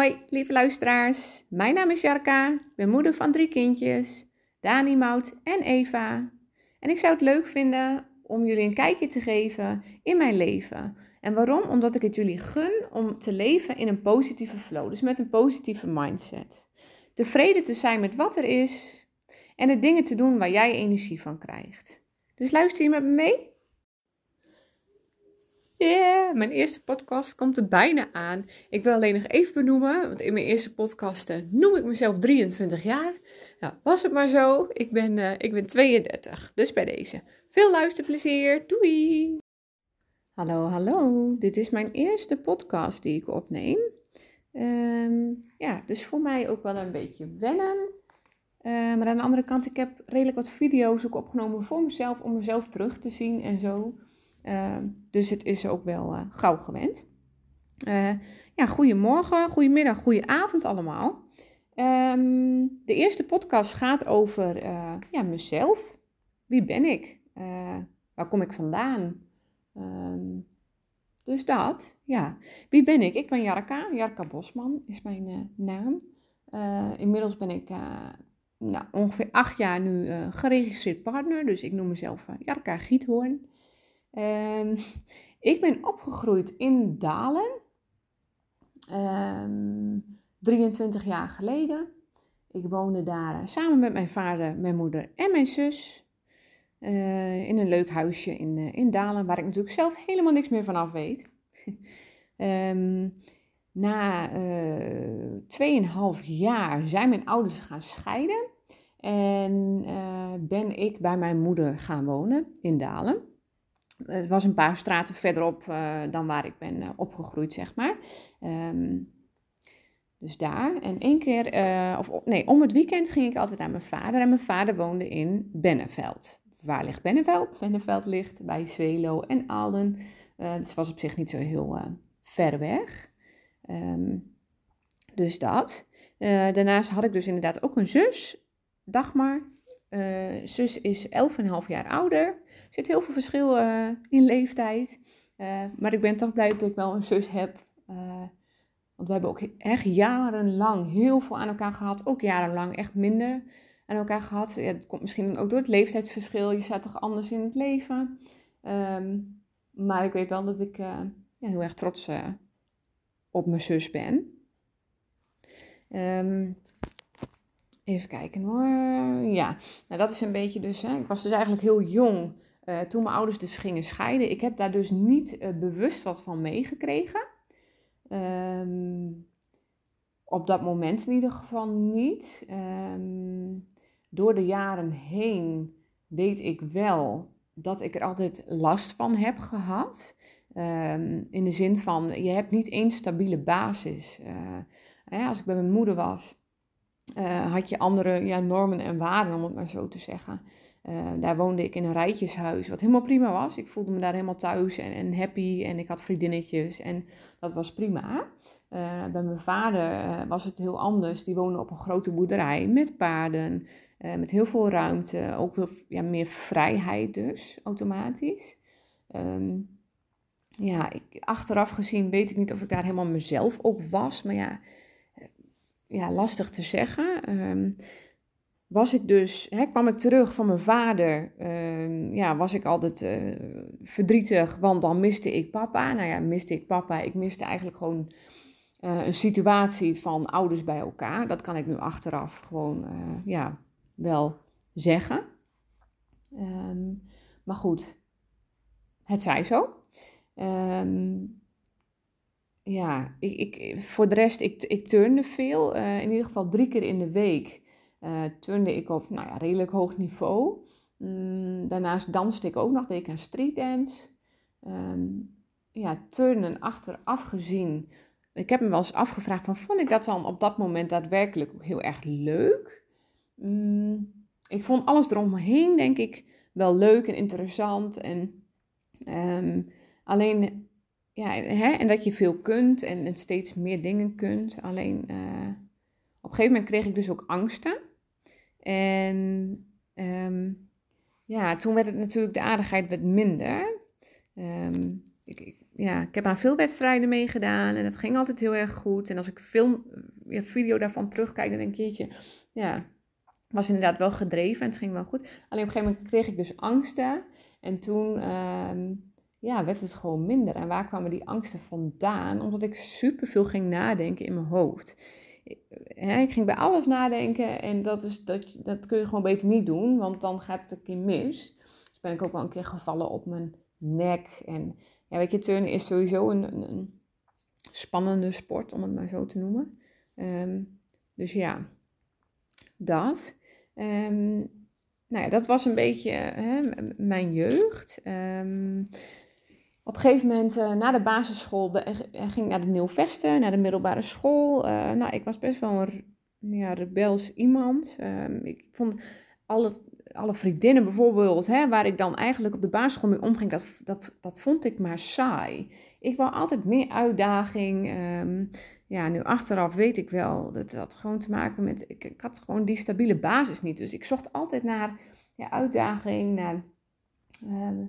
Hoi, lieve luisteraars. Mijn naam is Jarka. Ik ben moeder van drie kindjes, Dani, Mout en Eva. En ik zou het leuk vinden om jullie een kijkje te geven in mijn leven. En waarom? Omdat ik het jullie gun om te leven in een positieve flow, dus met een positieve mindset. Tevreden te zijn met wat er is en de dingen te doen waar jij energie van krijgt. Dus luister je met me mee? Mijn eerste podcast komt er bijna aan. Ik wil alleen nog even benoemen, want in mijn eerste podcasten noem ik mezelf 23 jaar. Nou, was het maar zo. Ik ben, uh, ik ben 32, dus bij deze. Veel luisterplezier. Doei! Hallo, hallo. Dit is mijn eerste podcast die ik opneem. Um, ja, dus voor mij ook wel een beetje wennen. Uh, maar aan de andere kant, ik heb redelijk wat video's ook opgenomen voor mezelf, om mezelf terug te zien en zo. Ehm, dus het is ook wel uh, gauw gewend. Uh, ja, goedemorgen, goedemiddag, goedenavond allemaal. Um, de eerste podcast gaat over ja, mezelf. Wie ben ik? waar kom ik vandaan? Um, dus dat, ja. Wie ben ik? Ik ben Jarka, Jarka Bosman is mijn naam. inmiddels ben ik nou, ongeveer acht jaar nu geregistreerd partner. Dus ik noem mezelf Jarka Giethoorn. Um, ik ben opgegroeid in Dalen, um, ehm, 23 jaar geleden. Ik woonde daar samen met mijn vader, mijn moeder en mijn zus. Uh, in een leuk huisje in, uh, in Dalen, waar ik natuurlijk zelf helemaal niks meer van af weet. um, na uh, eh, 2,5 jaar zijn mijn ouders gaan scheiden. En ben ik bij mijn moeder gaan wonen in Dalen. Het was een paar straten verderop uh, dan waar ik ben uh, opgegroeid, zeg maar. Um, dus daar. En één keer, uh, of nee, om het weekend ging ik altijd naar mijn vader. En mijn vader woonde in Benneveld. Waar ligt Benneveld? Benneveld ligt bij Zwelo en Alden. dus was op zich niet zo heel ver weg. Um, dus dat. daarnaast had ik dus inderdaad ook een zus, Dagmar. zus is 11,5 jaar ouder zit heel veel verschil uh, in leeftijd. Uh, maar ik ben toch blij dat ik wel een zus heb. Uh, want we hebben ook echt jarenlang heel veel aan elkaar gehad. Ook jarenlang echt minder aan elkaar gehad. Ja, dat komt misschien ook door het leeftijdsverschil. Je staat toch anders in het leven. Um, maar ik weet wel dat ik ja, heel erg trots op mijn zus ben. Um, even kijken hoor. Ja, nou, dat is een beetje dus. Hè. Ik was dus eigenlijk heel jong uh, toen mijn ouders dus gingen scheiden. Ik heb daar dus niet uh, bewust wat van meegekregen. Um, op dat moment in ieder geval niet. Um, door de jaren heen weet ik wel dat ik er altijd last van heb gehad. Um, in de zin van, je hebt niet één stabiele basis. Uh, als ik bij mijn moeder was, had je andere ja, normen en waarden, om het maar zo te zeggen. Uh, daar woonde ik in een rijtjeshuis, wat helemaal prima was. Ik voelde me daar helemaal thuis en, en happy en ik had vriendinnetjes en dat was prima. Uh, bij mijn vader uh, was het heel anders. Die woonde op een grote boerderij met paarden, met heel veel ruimte, ook veel ja, meer vrijheid dus, automatisch. Um, ja, ik, achteraf gezien weet ik niet of ik daar helemaal mezelf ook was, maar ja, ja lastig te zeggen. Um, was ik dus, hè, kwam ik terug van mijn vader, uh, ja, was ik altijd uh, verdrietig, want dan miste ik papa. Nou ja, miste ik papa. Ik miste eigenlijk gewoon uh, een situatie van ouders bij elkaar. Dat kan ik nu achteraf gewoon, eh, ja, wel zeggen. Um, maar goed, het zij zo. Um, ja, ik, ik, voor de rest, ik, ik turnde veel. in ieder geval drie keer in de week uh, turnde ik op nou ja, redelijk hoog niveau. Mm, daarnaast danste ik ook nog, deed ik aan streetdance. Um, ja, turnen achteraf gezien. Ik heb me wel eens afgevraagd van, vond ik dat dan op dat moment daadwerkelijk heel erg leuk? Mm, ik vond alles eromheen, denk ik, wel leuk en interessant. En um, alleen, ja, hè, en dat je veel kunt en, steeds meer dingen kunt. Alleen, uh, op een gegeven moment kreeg ik dus ook angsten. En um, ja, toen werd het natuurlijk, de aardigheid werd minder. Um, ik, ja, ik heb aan veel wedstrijden meegedaan en het ging altijd heel erg goed. En als ik film, ja, video daarvan terugkijk, dan denk ik, ja, was inderdaad wel gedreven en het ging wel goed. Alleen op een gegeven moment kreeg ik dus angsten. En toen ehm, ja, werd het gewoon minder. En waar kwamen die angsten vandaan? Omdat ik superveel ging nadenken in mijn hoofd. Hè, ik ging bij alles nadenken en dat, is, dat, dat kun je gewoon beter niet doen, want dan gaat het een keer mis. Dus ben ik ook wel een keer gevallen op mijn nek. En ja, weet je, turnen is sowieso een, spannende sport, om het maar zo te noemen. Ehm, dus ja, dat. Um, nou ja, dat was een beetje hè, mijn jeugd. Um, op een gegeven moment uh, na de basisschool eh, ging ik naar de Nieuwvesten, naar de middelbare school. Uh, nou, ik was best wel een ja, rebels iemand. Um, ik vond alle, alle vriendinnen bijvoorbeeld, hè, waar ik dan eigenlijk op de basisschool mee omging, dat, dat, dat vond ik maar saai. Ik wou altijd meer uitdaging. Um, ja, nu achteraf weet ik wel, dat had gewoon te maken met, ik, had gewoon die stabiele basis niet. Dus ik zocht altijd naar ja, uitdaging, naar, uh,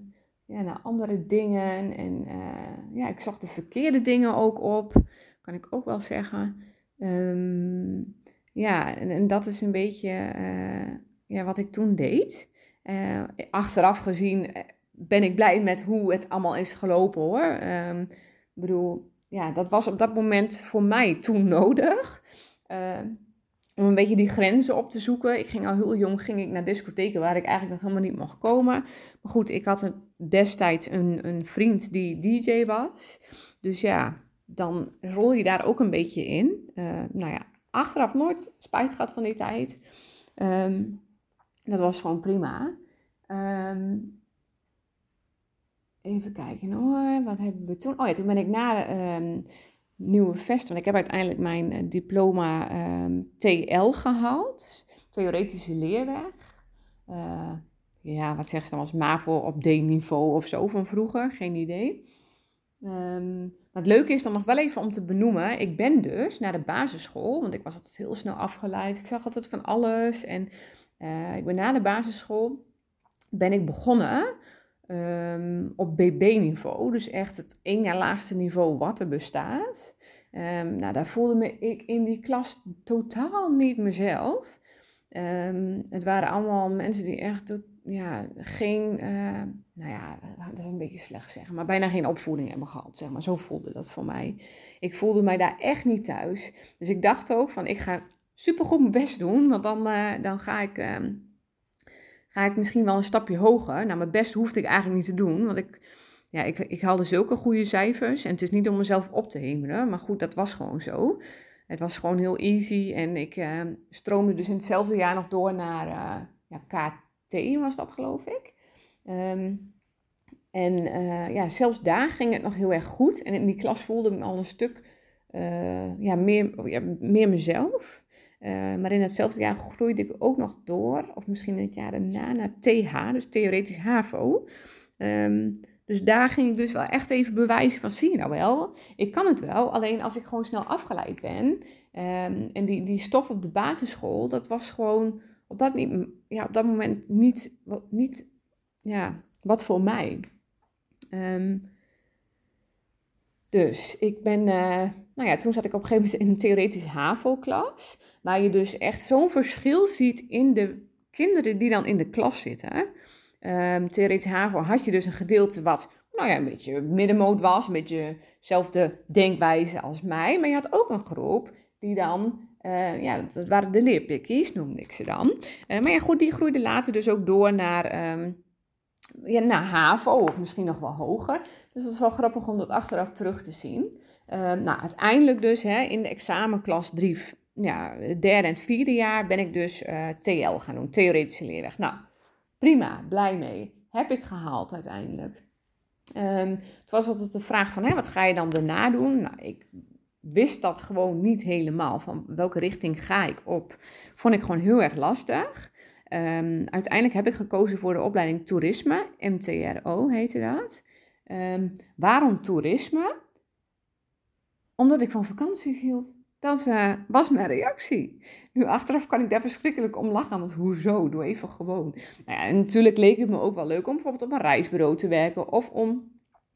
ja, naar andere dingen. En uh, ja, ik zocht de verkeerde dingen ook op, kan ik ook wel zeggen. Um, ja, en, dat is een beetje uh, ja, wat ik toen deed. achteraf gezien ben ik blij met hoe het allemaal is gelopen hoor. Um, ik bedoel, ja, dat was op dat moment voor mij toen nodig. Om een beetje die grenzen op te zoeken. Ik ging al heel jong ging ik naar discotheken waar ik eigenlijk nog helemaal niet mocht komen. Maar goed, ik had destijds een, een vriend die DJ was. Dus ja, dan rol je daar ook een beetje in. Uh, nou ja, achteraf nooit spijt gehad van die tijd. Um, dat was gewoon prima. Um, Even kijken hoor, wat hebben we toen? Oh ja, toen ben ik na um, Nieuwe Vest, want ik heb uiteindelijk mijn uh, diploma ehm, TL gehaald, theoretische leerweg. Uh, ja, wat zeggen ze dan als MAVO op D-niveau of zo van vroeger, geen idee. Um, maar het leuke is dan nog wel even om te benoemen, ik ben dus naar de basisschool, want ik was altijd heel snel afgeleid. Ik zag altijd van alles en uh, ik ben na de basisschool, ben ik begonnen um, op BB-niveau. Dus echt het één laagste niveau wat er bestaat. Um, nou, daar voelde me ik in die klas totaal niet mezelf. Um, het waren allemaal mensen die echt ja, geen, uh, nou ja, dat is een beetje slecht zeggen, maar bijna geen opvoeding hebben gehad, zeg maar. Zo voelde dat voor mij. Ik voelde mij daar echt niet thuis. Dus ik dacht ook van, ik ga supergoed mijn best doen, want dan, uh, dan ga ik ga ik misschien wel een stapje hoger. Nou, mijn best hoefde ik eigenlijk niet te doen, want ik, ja, ik, ik haalde zulke goede cijfers. En het is niet om mezelf op te hemelen, maar goed, dat was gewoon zo. Het was gewoon heel easy en ik uh, stroomde dus in hetzelfde jaar nog door naar uh, ja, KT, was dat geloof ik. Um, en uh, ja, zelfs daar ging het nog heel erg goed. En in die klas voelde ik me al een stuk ja, meer, meer mezelf. Uh, maar in hetzelfde jaar groeide ik ook nog door, of misschien in het jaar daarna, naar TH, dus theoretisch HAVO. Um, dus daar ging ik dus wel echt even bewijzen van, zie je nou wel, ik kan het wel. Alleen als ik gewoon snel afgeleid ben, um, en die, die stof op de basisschool, dat was gewoon op dat, niet, ja, op dat moment niet, niet ja, wat voor mij. Um, dus ik ben, uh, nou ja, toen zat ik op een gegeven moment in een theoretische HAVO-klas. Waar je dus echt zo'n verschil ziet in de kinderen die dan in de klas zitten. Um, theoretisch HAVO had je dus een gedeelte wat, nou ja, een beetje middenmoot was. Een beetje dezelfde denkwijze als mij. Maar je had ook een groep die dan, uh, ja, dat waren de leerpikkies, noemde ik ze dan. Uh, maar ja, goed, die groeiden later dus ook door naar... Um, ja, naar HAVO of misschien nog wel hoger. Dus dat is wel grappig om dat achteraf terug te zien. Uh, nou, uiteindelijk dus hè, in de examenklas 3, ja, derde en vierde jaar ben ik dus eh, TL gaan doen, theoretische leerweg. Nou, prima, blij mee. Heb ik gehaald uiteindelijk. Um, het was altijd de vraag van, hè, wat ga je dan daarna doen? Nou, ik wist dat gewoon niet helemaal, van welke richting ga ik op. Vond ik gewoon heel erg lastig. Um, uiteindelijk heb ik gekozen voor de opleiding toerisme, MTRO heette dat. Waarom toerisme? Omdat ik van vakanties hield. Dat uh, was mijn reactie. Nu achteraf kan ik daar verschrikkelijk om lachen, want hoezo? Doe even gewoon. Nou ja, en natuurlijk leek het me ook wel leuk om bijvoorbeeld op een reisbureau te werken of om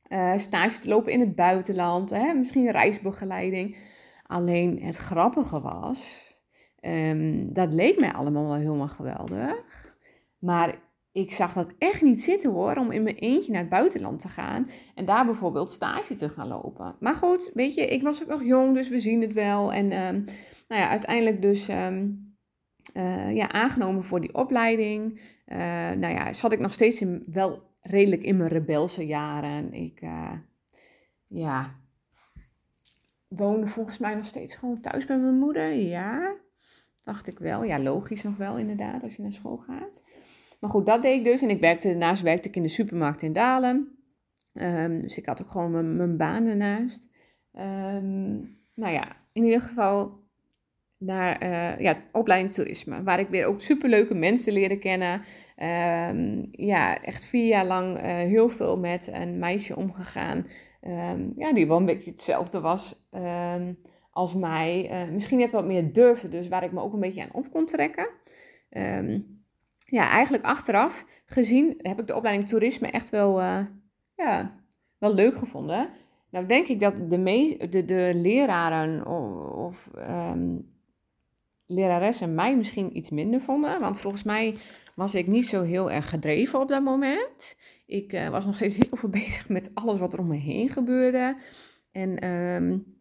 uh, stage te lopen in het buitenland, hè, misschien reisbegeleiding. Alleen het grappige was, um, dat leek mij allemaal wel helemaal geweldig. Maar ik zag dat echt niet zitten hoor, om in mijn eentje naar het buitenland te gaan en daar bijvoorbeeld stage te gaan lopen. Maar goed, weet je, ik was ook nog jong, dus we zien het wel. En um, nou ja, uiteindelijk dus um, uh, ja, aangenomen voor die opleiding. Uh, nou ja, zat ik nog steeds in, wel redelijk in mijn rebelse jaren. Ik, uh, ja, woonde volgens mij nog steeds gewoon thuis bij mijn moeder. Ja, dacht ik wel. Ja, logisch nog wel inderdaad, als je naar school gaat. Maar goed, dat deed ik dus. En ik werkte, daarnaast werkte ik in de supermarkt in Dalen. Um, dus ik had ook gewoon mijn, baan ernaast. Um, nou ja, in ieder geval naar uh, ja, opleiding toerisme. Waar ik weer ook superleuke mensen leren kennen. Um, ja, echt vier jaar lang uh, heel veel met een meisje omgegaan. ja, die wel een beetje hetzelfde was als mij. Uh, misschien net wat meer durfde, dus waar ik me ook een beetje aan op kon trekken ja, eigenlijk achteraf gezien heb ik de opleiding toerisme echt wel, uh, ja, wel leuk gevonden. Nou denk ik dat de, de, de leraren of, of um, leraressen mij misschien iets minder vonden. Want volgens mij was ik niet zo heel erg gedreven op dat moment. Ik uh, was nog steeds heel veel bezig met alles wat er om me heen gebeurde. En um,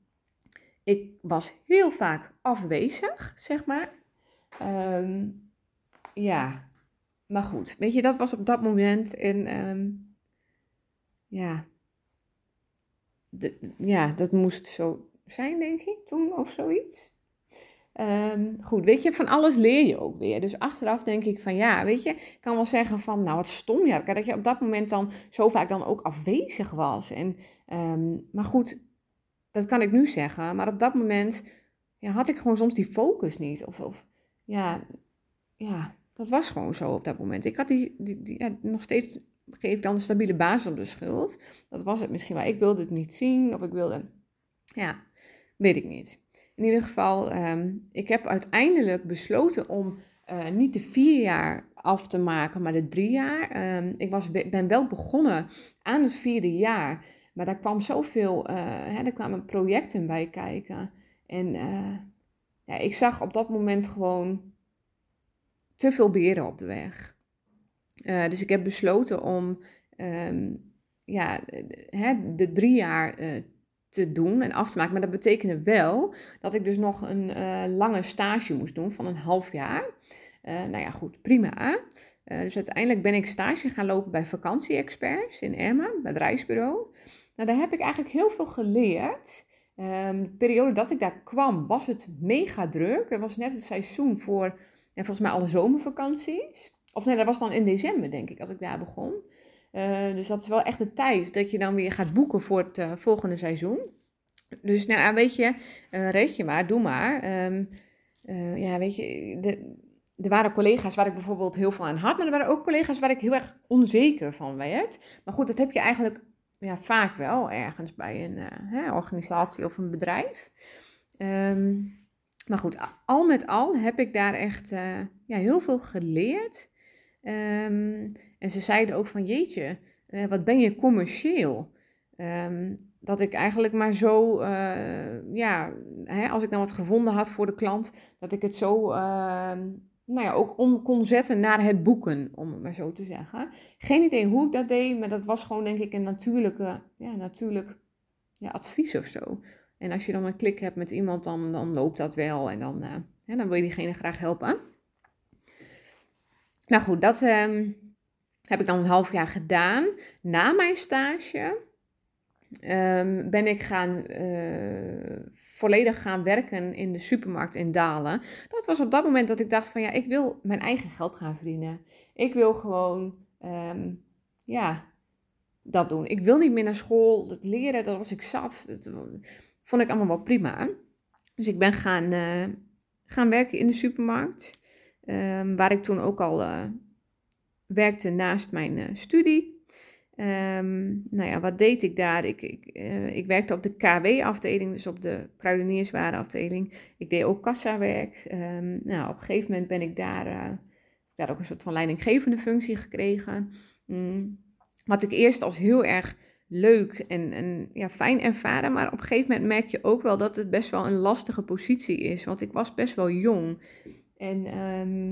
ik was heel vaak afwezig, zeg maar. Um, ja, maar goed, weet je, dat was op dat moment. En um, ja, de, ja, dat moest zo zijn, denk ik, toen of zoiets. Um, goed, weet je, van alles leer je ook weer. Dus achteraf denk ik van ja, weet je, ik kan wel zeggen van nou wat stom ja, dat je op dat moment dan zo vaak dan ook afwezig was. En, um, maar goed, dat kan ik nu zeggen. Maar op dat moment ja, had ik gewoon soms die focus niet. Of, of ja, ja, dat was gewoon zo op dat moment. Ik had die, die, ja, nog steeds, geef dan een stabiele basis op de schuld. Dat was het misschien wel. Ik wilde het niet zien of ik wilde, ja, weet ik niet. In ieder geval, um, ik heb uiteindelijk besloten om uh, niet de vier jaar af te maken, maar de drie jaar. Um, ik was, ben wel begonnen aan het vierde jaar, maar daar kwam zoveel, uh, hè, er kwamen projecten bij kijken. En uh, ja, ik zag op dat moment gewoon te veel beren op de weg. Uh, dus ik heb besloten om um, ja, de, drie jaar uh, te doen en af te maken. Maar dat betekende wel dat ik dus nog een uh, lange stage moest doen van een half jaar. nou ja, goed, prima. dus uiteindelijk ben ik stage gaan lopen bij vakantie-experts in Emma, bij het reisbureau. Nou, daar heb ik eigenlijk heel veel geleerd. Um, de periode dat ik daar kwam was het mega druk. Het was net het seizoen voor en volgens mij alle zomervakanties. Of nee, dat was dan in december, denk ik, als ik daar begon. Uh, dus dat is wel echt de tijd dat je dan weer gaat boeken voor het uh, volgende seizoen. Dus nou, weet je, uh, red je maar, doe maar. Um, ja, weet je, de, er waren collega's waar ik bijvoorbeeld heel veel aan had, maar er waren ook collega's waar ik heel erg onzeker van werd. Maar goed, dat heb je eigenlijk ja, vaak wel ergens bij een hè, organisatie of een bedrijf. Um, maar goed, al met al heb ik daar echt uh, ja, heel veel geleerd. Um, en ze zeiden ook van jeetje, uh, wat ben je commercieel? Um, dat ik eigenlijk maar zo, uh, ja, hè, als ik dan wat gevonden had voor de klant, dat ik het zo, ehm, nou ja, ook om kon zetten naar het boeken, om het maar zo te zeggen. Geen idee hoe ik dat deed, maar dat was gewoon denk ik een natuurlijke, ja, natuurlijk ja, advies of zo. En als je dan een klik hebt met iemand, dan, dan loopt dat wel. En dan, hè, dan wil je diegene graag helpen. Nou goed, dat uh, heb ik dan een half jaar gedaan. Na mijn stage um, ben ik gaan, uh, volledig gaan werken in de supermarkt in Dalen. Dat was op dat moment dat ik dacht van ja, ik wil mijn eigen geld gaan verdienen. Ik wil gewoon, um, ja, dat doen. Ik wil niet meer naar school. Leren, dat was ik zat. Vond ik allemaal wel prima. Dus ik ben gaan, uh, gaan werken in de supermarkt. Um, waar ik toen ook al uh, werkte naast mijn uh, studie. Um, nou ja, wat deed ik daar? Ik, ik, ik werkte op de KW-afdeling, dus op de kruidenierswarenafdeling. Ik deed ook kassawerk. Um, nou, op een gegeven moment ben ik daar, daar ook een soort van leidinggevende functie gekregen. Um, wat ik eerst als heel erg leuk en, en ja, fijn ervaren. Maar op een gegeven moment merk je ook wel dat het best wel een lastige positie is. Want ik was best wel jong. En ehm,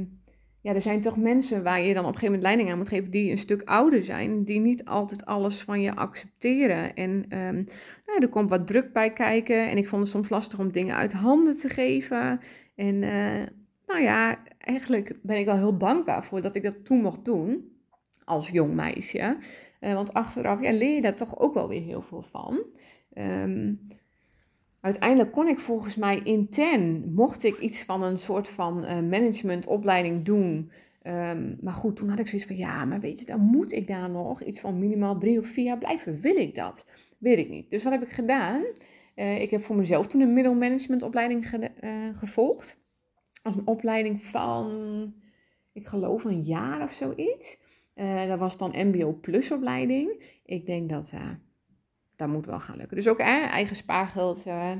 ja, er zijn toch mensen waar je dan op een gegeven moment leiding aan moet geven die een stuk ouder zijn, die niet altijd alles van je accepteren. En um, nou, er komt wat druk bij kijken en ik vond het soms lastig om dingen uit handen te geven. En uh, nou ja, eigenlijk ben ik wel heel dankbaar voor dat ik dat toen mocht doen als jong meisje. Uh, want achteraf ja, leer je daar toch ook wel weer heel veel van. Um, uiteindelijk kon ik volgens mij intern, mocht ik iets van een soort van uh, managementopleiding doen. Um, maar goed, toen had ik zoiets van, ja, maar weet je, dan moet ik daar nog iets van minimaal drie of vier jaar blijven. Wil ik dat? Weet ik niet. Dus wat heb ik gedaan? Uh, ik heb voor mezelf toen een middelmanagementopleiding ge gevolgd. Als een opleiding van, ik geloof een jaar of zoiets. Dat was dan MBO Plus opleiding. Ik denk dat dat moet wel gaan lukken. Dus ook eigen spaargeld uh,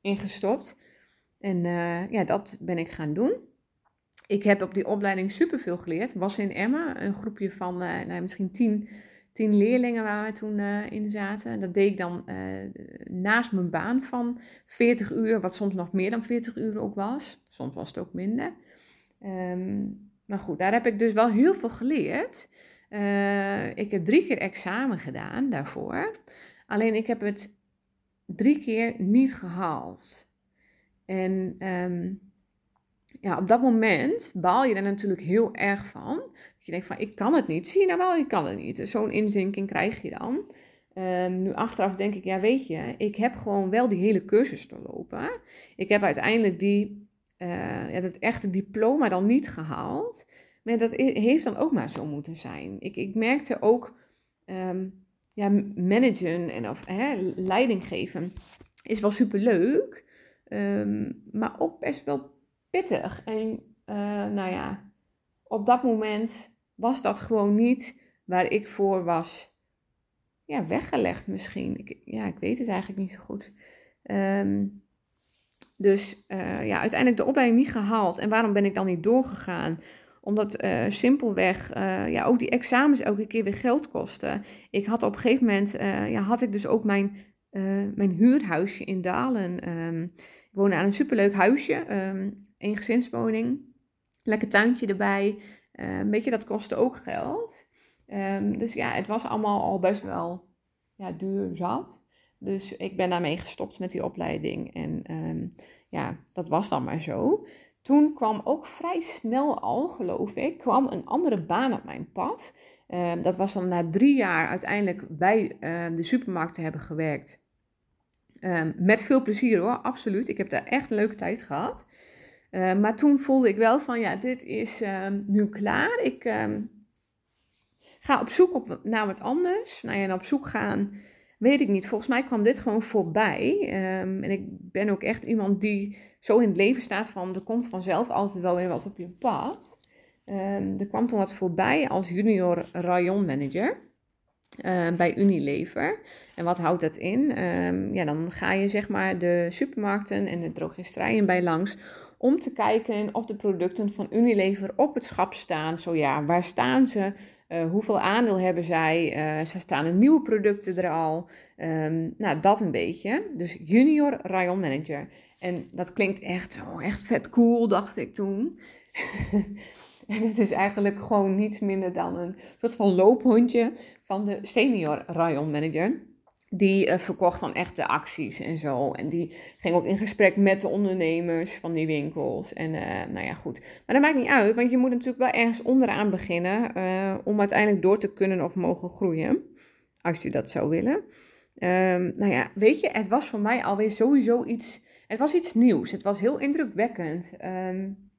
ingestopt. En uh, ja, dat ben ik gaan doen. Ik heb op die opleiding superveel geleerd. Was in Emma, een groepje van uh, nou, misschien tien, tien leerlingen waar we toen in zaten. Dat deed ik dan naast mijn baan van 40 uur, wat soms nog meer dan 40 uur ook was. Soms was het ook minder. Um, maar goed, daar heb ik dus wel heel veel geleerd. ik heb drie keer examen gedaan daarvoor. Alleen ik heb het drie keer niet gehaald. En um, ja, op dat moment baal je er natuurlijk heel erg van. Dat je denkt van, ik kan het niet. Zie je nou wel, ik kan het niet. Zo'n inzinking krijg je dan. Um, nu achteraf denk ik, ja weet je, ik heb gewoon wel die hele cursus te lopen. Ik heb uiteindelijk die, uh, ja, dat echte diploma dan niet gehaald. Maar dat heeft dan ook maar zo moeten zijn. Ik, ik merkte ook... Um, ja, managen en of hè, leiding geven is wel super leuk, um, maar ook best wel pittig. En uh, nou ja, op dat moment was dat gewoon niet waar ik voor was ja, weggelegd misschien. Ik, ja, ik weet het eigenlijk niet zo goed. Um, dus uh, ja, uiteindelijk de opleiding niet gehaald. En waarom ben ik dan niet doorgegaan? Omdat uh, simpelweg uh, ja, ook die examens elke keer weer geld kosten. Ik had op een gegeven moment, ja, had ik dus ook mijn, mijn huurhuisje in Dalen. Um, ik woonde aan een superleuk huisje, um, een gezinswoning. Lekker tuintje erbij. een beetje dat kostte ook geld. Um, dus ja, het was allemaal al best wel ja, duur zat. Dus ik ben daarmee gestopt met die opleiding. En ja, dat was dan maar zo. Toen kwam ook vrij snel al, geloof ik, kwam een andere baan op mijn pad. Uh, dat was dan na drie jaar uiteindelijk bij uh, de supermarkt te hebben gewerkt. Met veel plezier hoor, absoluut. Ik heb daar echt een leuke tijd gehad. Ehm, maar toen voelde ik wel van, ja, dit is ehm, nu klaar. Ik ga op zoek op, naar wat anders. Nou ja, en op zoek gaan Weet ik niet. Volgens mij kwam dit gewoon voorbij. Um, en ik ben ook echt iemand die zo in het leven staat van er komt vanzelf altijd wel weer wat op je pad. Um, er kwam toen wat voorbij als junior rayonmanager uh, bij Unilever. En wat houdt dat in? Um, ja, dan ga je zeg maar de supermarkten en de drogisterijen bij langs om te kijken of de producten van Unilever op het schap staan. Zo ja, waar staan ze? Uh, hoeveel aandeel hebben zij? Uh, ze staan er nieuwe producten er al. Um, nou, dat een beetje. Dus junior rayon manager. En dat klinkt echt zo, echt vet cool, dacht ik toen. en het is eigenlijk gewoon niets minder dan een soort van loophondje van de senior rayon manager die uh, verkocht dan echt de acties en zo. En die ging ook in gesprek met de ondernemers van die winkels. En uh, nou ja, goed. Maar dat maakt niet uit, want je moet natuurlijk wel ergens onderaan beginnen uh, om uiteindelijk door te kunnen of mogen groeien. Als je dat zou willen. Um, nou ja, weet je, het was voor mij alweer sowieso iets. Het was iets nieuws. Het was heel indrukwekkend. Um,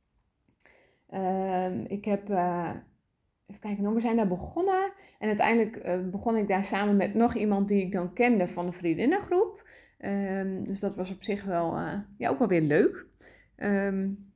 um, ik heb even kijken, nou, we zijn daar begonnen. En uiteindelijk uh, begon ik daar samen met nog iemand die ik dan kende van de vriendinnengroep. Um, dus dat was op zich wel, uh, ja, ook wel weer leuk. Um,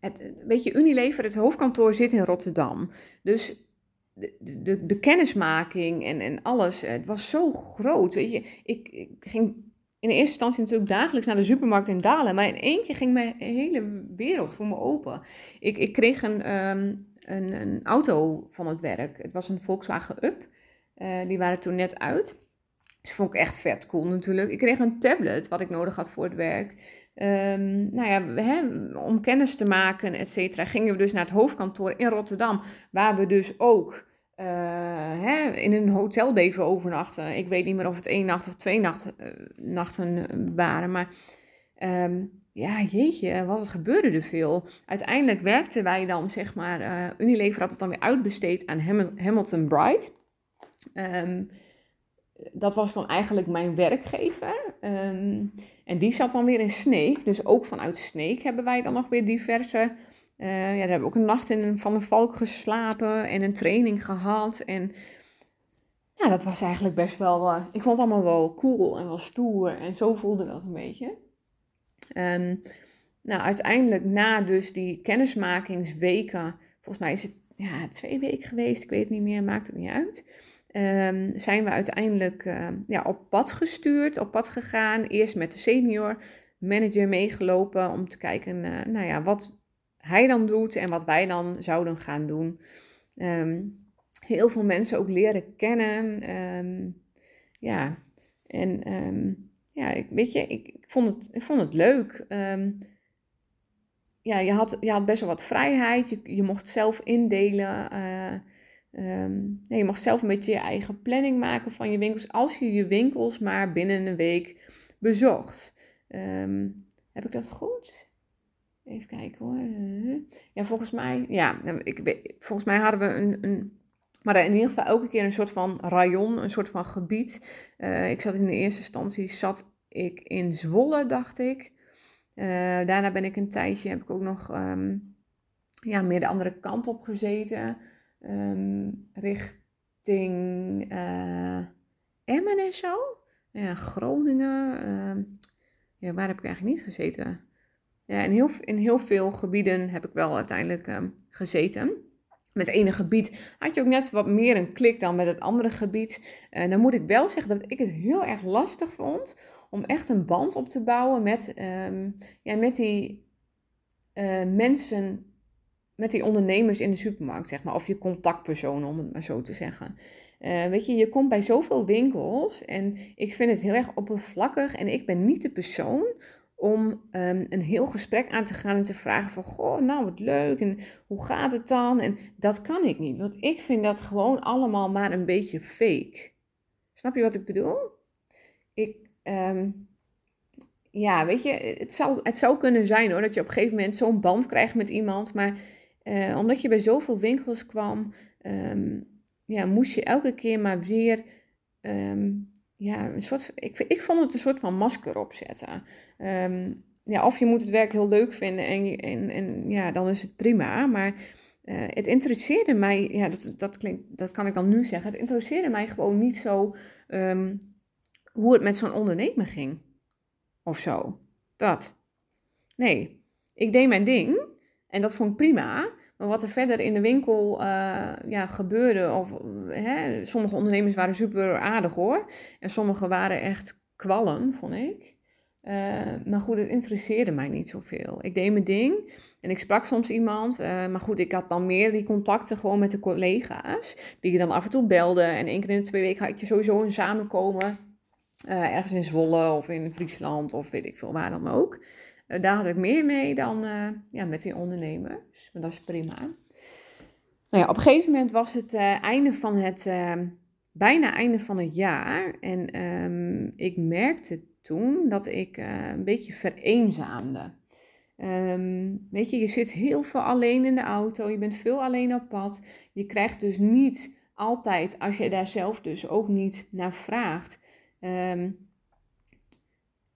het, weet je, Unilever, het hoofdkantoor zit in Rotterdam. Dus de, de, kennismaking en, en alles, het was zo groot. Weet je, ik, ik ging in eerste instantie natuurlijk dagelijks naar de supermarkt in Dalen. Maar in één keer ging mijn hele wereld voor me open. Ik, ik kreeg een, um, een, auto van het werk. Het was een Volkswagen Up. die waren toen net uit. Dus vond ik echt vet cool natuurlijk. Ik kreeg een tablet, wat ik nodig had voor het werk. Um, nou ja, hè, om kennis te maken, et cetera, gingen we dus naar het hoofdkantoor in Rotterdam. Waar we dus ook uh, hè, in een hotel bleven overnachten. Ik weet niet meer of het één nacht of twee uh, nachten waren. Maar um, ja, jeetje, wat gebeurde er veel. Uiteindelijk werkten wij dan, zeg maar, uh, Unilever had het dan weer uitbesteed aan Hamilton Bright. Um, dat was dan eigenlijk mijn werkgever. Ehm, en die zat dan weer in Sneek. Dus ook vanuit Sneek hebben wij dan nog weer diverse. Uh, ja, daar hebben we ook een nacht in Van de Valk geslapen en een training gehad. En ja, dat was eigenlijk best wel. Uh, ik vond het allemaal wel cool en wel stoer. En zo voelde dat een beetje. Um, nou, uiteindelijk na dus die kennismakingsweken. Volgens mij is het ja, twee weken geweest. Ik weet het niet meer, maakt het niet uit. Um, zijn we uiteindelijk uh, ja, op pad gestuurd, op pad gegaan. Eerst met de senior manager meegelopen om te kijken uh, nou ja, wat hij dan doet en wat wij dan zouden gaan doen. Um, heel veel mensen ook leren kennen. Um, ja, en ja, ik, weet je, ik, ik, vond het, ik vond het leuk. ja, je had, je had best wel wat vrijheid. Je, je mocht zelf indelen. Uh, je mag zelf een beetje je eigen planning maken van je winkels. Als je je winkels maar binnen een week bezocht. Um, heb ik dat goed? Even kijken hoor. Ja, volgens mij, ja, ik, volgens mij hadden we een, een maar in ieder geval elke keer een soort van rayon, een soort van gebied. Uh, ik zat in de eerste instantie, zat ik in Zwolle, dacht ik. Uh, daarna ben ik een tijdje, heb ik ook nog um, ja, meer de andere kant op gezeten um, richting uh, Emmen en zo. Ja, Groningen. Uh, ja, waar heb ik eigenlijk niet gezeten? Ja, in heel, in heel veel gebieden heb ik wel uiteindelijk gezeten. Met het ene gebied had je ook net wat meer een klik dan met het andere gebied. Dan moet ik wel zeggen dat ik het heel erg lastig vond om echt een band op te bouwen met, um, ja, met die uh, mensen met die ondernemers in de supermarkt, zeg maar. Of je contactpersoon, om het maar zo te zeggen. Uh, weet je, je komt bij zoveel winkels en ik vind het heel erg oppervlakkig. En ik ben niet de persoon om um, een heel gesprek aan te gaan en te vragen van... Goh, nou wat leuk en hoe gaat het dan? En dat kan ik niet, want ik vind dat gewoon allemaal maar een beetje fake. Snap je wat ik bedoel? Ik... Um, ja, weet je, het zou, het zou kunnen zijn hoor, dat je op een gegeven moment zo'n band krijgt met iemand, maar uh, omdat je bij zoveel winkels kwam, um, ja, moest je elke keer maar weer ja, een soort. Ik, ik vond het een soort van masker opzetten. Um, ja, of je moet het werk heel leuk vinden en, en, en ja, dan is het prima. Maar uh, het interesseerde mij, ja, dat, dat, klinkt, dat kan ik dan nu zeggen. Het interesseerde mij gewoon niet zo hoe het met zo'n ondernemer ging. Of zo. Dat. Nee, ik deed mijn ding. En dat vond ik prima. Wat er verder in de winkel uh, ja, gebeurde, of hè, sommige ondernemers waren super aardig hoor. En sommige waren echt kwallen, vond ik. Uh, maar goed, het interesseerde mij niet zoveel. Ik deed mijn ding en ik sprak soms iemand. Uh, maar goed, ik had dan meer die contacten gewoon met de collega's. Die je dan af en toe belden. En één keer in de twee weken had je sowieso een samenkomen. ergens in Zwolle of in Friesland of weet ik veel waar dan ook. Eh, daar had ik meer mee dan uh, ja, met die ondernemers. Maar dat is prima. Nou ja, op een gegeven moment was het uh, einde van het, bijna einde van het jaar. En um, ik merkte toen dat ik een beetje vereenzaamde. Um, weet je, je zit heel veel alleen in de auto, je bent veel alleen op pad. Je krijgt dus niet altijd, als je daar zelf dus ook niet naar vraagt, um,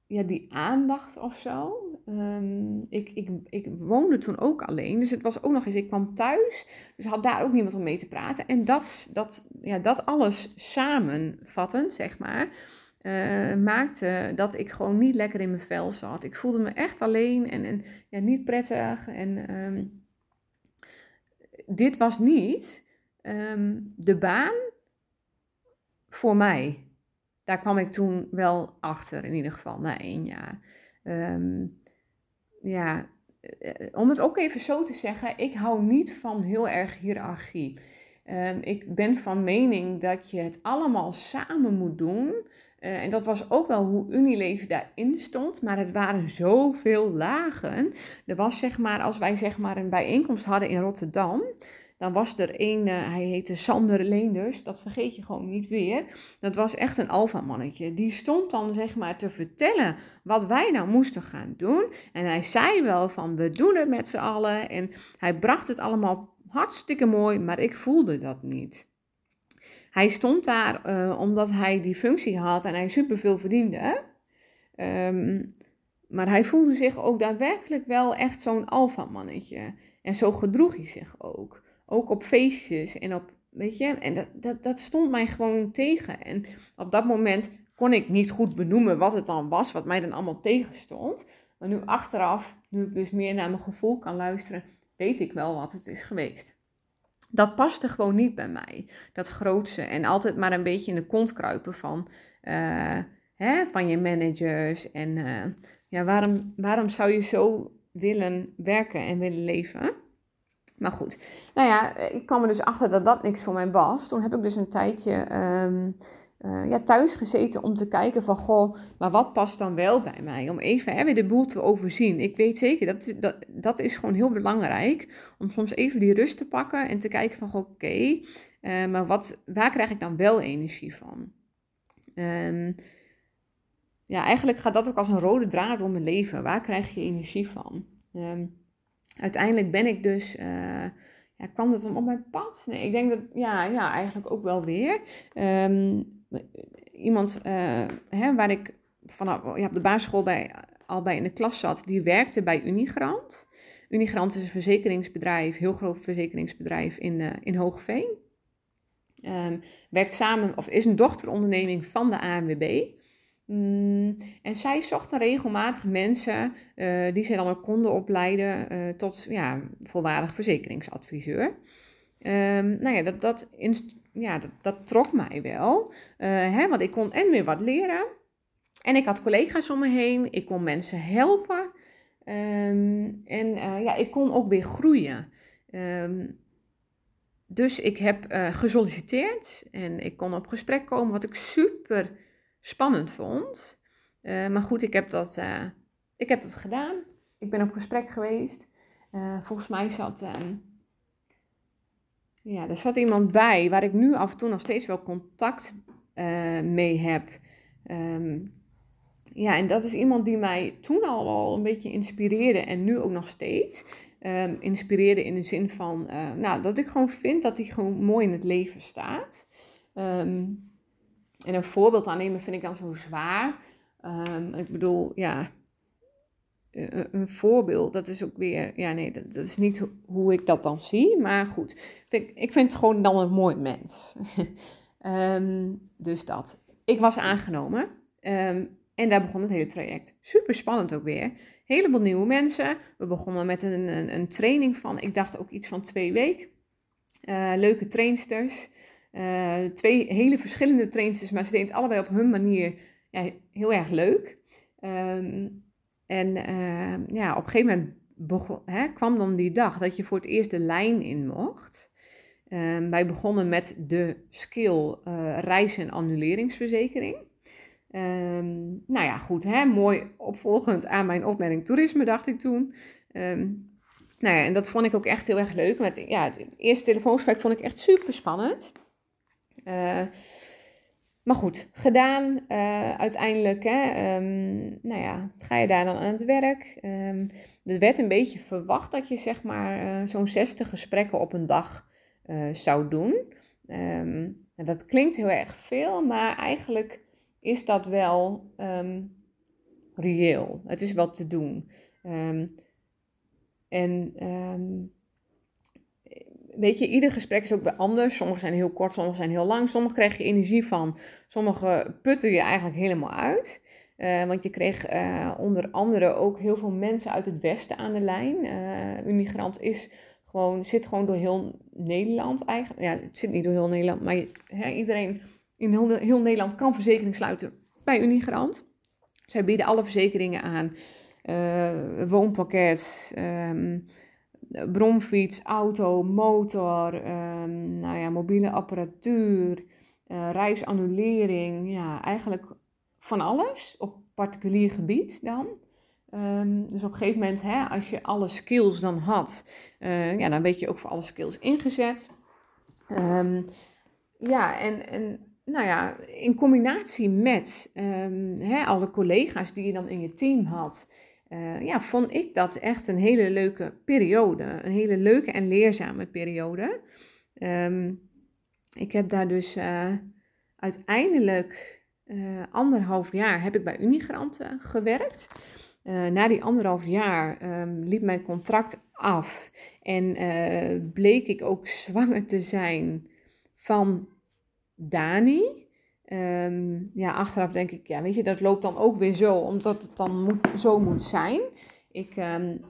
ja, die aandacht of zo. Um, ik, ik, ik woonde toen ook alleen, dus het was ook nog eens, ik kwam thuis, dus had daar ook niemand om mee te praten. En dat, dat, ja, dat alles samenvattend, zeg maar, uh, maakte dat ik gewoon niet lekker in mijn vel zat. Ik voelde me echt alleen en, en ja, niet prettig. En um, dit was niet um, de baan voor mij daar kwam ik toen wel achter, in ieder geval na één jaar. Um, ja, eh, om het ook even zo te zeggen, ik hou niet van heel erg hiërarchie. Ehm, ik ben van mening dat je het allemaal samen moet doen. Eh, en dat was ook wel hoe Unilever daarin stond, maar het waren zoveel lagen. Er was zeg maar, als wij zeg maar een bijeenkomst hadden in Rotterdam, dan was er een, uh, hij heette Sander Leenders, dat vergeet je gewoon niet weer. Dat was echt een alfamannetje. Die stond dan zeg maar te vertellen wat wij nou moesten gaan doen. En hij zei wel van we doen het met z'n allen. En hij bracht het allemaal hartstikke mooi, maar ik voelde dat niet. Hij stond daar uh, omdat hij die functie had en hij superveel verdiende. Um, maar hij voelde zich ook daadwerkelijk wel echt zo'n alfamannetje. En zo gedroeg hij zich ook. Ook op feestjes en op, weet je, en dat, dat, dat stond mij gewoon tegen. En op dat moment kon ik niet goed benoemen wat het dan was, wat mij dan allemaal tegenstond. Maar nu achteraf, nu ik dus meer naar mijn gevoel kan luisteren, weet ik wel wat het is geweest. Dat paste gewoon niet bij mij. Dat grootse en altijd maar een beetje in de kont kruipen van, uh, hè, van je managers. En uh, ja, waarom, waarom zou je zo willen werken en willen leven? Maar goed, nou ja, ik kwam er dus achter dat dat niks voor mij was. Toen heb ik dus een tijdje um, uh, ja, thuis gezeten om te kijken van, goh, maar wat past dan wel bij mij? Om even hè, weer de boel te overzien. Ik weet zeker, dat, dat, dat is gewoon heel belangrijk, om soms even die rust te pakken en te kijken van, oké, okay, uh, maar wat, waar krijg ik dan wel energie van? Um, ja, eigenlijk gaat dat ook als een rode draad door mijn leven. Waar krijg je energie van? Um, uiteindelijk ben ik dus, uh, ja, kwam dat dan op mijn pad? Nee, ik denk dat, ja, ja eigenlijk ook wel weer. Um, iemand uh, hè, waar ik vanaf ja, op de basisschool bij, al bij in de klas zat, die werkte bij Unigrant. Unigrant is een verzekeringsbedrijf, heel groot verzekeringsbedrijf in, uh, in Hoogveen. Um, werkt samen, of is een dochteronderneming van de ANWB. Mm, en zij zochten regelmatig mensen uh, die zij dan ook konden opleiden uh, tot ja, volwaardig verzekeringsadviseur. Um, nou ja, dat, dat, ja, dat, trok mij wel. Uh, hè, want ik kon en weer wat leren. En ik had collega's om me heen. Ik kon mensen helpen. Um, en ja, ik kon ook weer groeien. Um, dus ik heb gesolliciteerd en ik kon op gesprek komen, wat ik super spannend vond. Uh, maar goed, ik heb, dat, uh, ik heb dat gedaan. Ik ben op gesprek geweest. Uh, volgens mij zat, ehm, ja, er zat iemand bij waar ik nu af en toe nog steeds wel contact mee heb. Um, ja, en dat is iemand die mij toen al wel een beetje inspireerde en nu ook nog steeds. Um, inspireerde in de zin van, nou, dat ik gewoon vind dat hij gewoon mooi in het leven staat. En een voorbeeld aannemen vind ik dan zo zwaar. Um, ik bedoel, ja, een, een, voorbeeld, dat is ook weer, ja nee, dat, is niet hoe ik dat dan zie. Maar goed, ik, ik vind het gewoon dan een mooi mens. um, dus dat. Ik was aangenomen um, en daar begon het hele traject. Super spannend ook weer. Heleboel nieuwe mensen. We begonnen met een, een, een training van, ik dacht ook iets van twee weken. Uh, leuke trainsters. Uh, twee hele verschillende trainsters, maar ze deden het allebei op hun manier ja, heel erg leuk. Um, en uh, ja, op een gegeven moment hè, kwam dan die dag dat je voor het eerst de lijn in mocht. Um, wij begonnen met de skill uh, reis- en annuleringsverzekering. Nou ja, goed, hè, mooi opvolgend aan mijn opleiding toerisme, dacht ik toen. nou ja, en dat vond ik ook echt heel erg leuk. Met, ja, het eerste telefoongesprek vond ik echt super spannend. Uh, maar goed, gedaan uh, uiteindelijk. Hè, um, nou ja, ga je daar dan aan het werk. Um, er werd een beetje verwacht dat je zeg maar uh, zo'n 60 gesprekken op een dag zou doen. Um, dat klinkt heel erg veel, maar eigenlijk is dat wel reëel. Het is wel te doen. en weet je, ieder gesprek is ook weer anders. Sommige zijn heel kort, sommige zijn heel lang. Sommige krijg je energie van, sommige putten je eigenlijk helemaal uit. Uh, want je kreeg uh, onder andere ook heel veel mensen uit het westen aan de lijn. Uh, Unigrant is gewoon, zit gewoon door heel Nederland eigenlijk. Ja, het zit niet door heel Nederland, maar iedereen in heel, heel, Nederland kan verzekering sluiten bij Unigrant. Zij bieden alle verzekeringen aan. woonpakket, um, bromfiets, auto, motor, ehm, nou ja, mobiele apparatuur, uh, reisannulering. Ja, eigenlijk van alles op particulier gebied dan. Ehm, dus op een gegeven moment, hè, als je alle skills dan had, uh, ja, dan werd je ook voor alle skills ingezet. Um, ja, en, en nou ja, in combinatie met hè, alle collega's die je dan in je team had, uh, ja, vond ik dat echt een hele leuke periode. Een hele leuke en leerzame periode. ik heb daar dus uh, uiteindelijk anderhalf jaar heb ik bij Unigrant gewerkt. Na die anderhalf jaar um, liep mijn contract af en bleek ik ook zwanger te zijn van Dani. Um, ja, achteraf denk ik, ja, weet je, dat loopt dan ook weer zo, omdat het dan zo moet zijn. Ik um,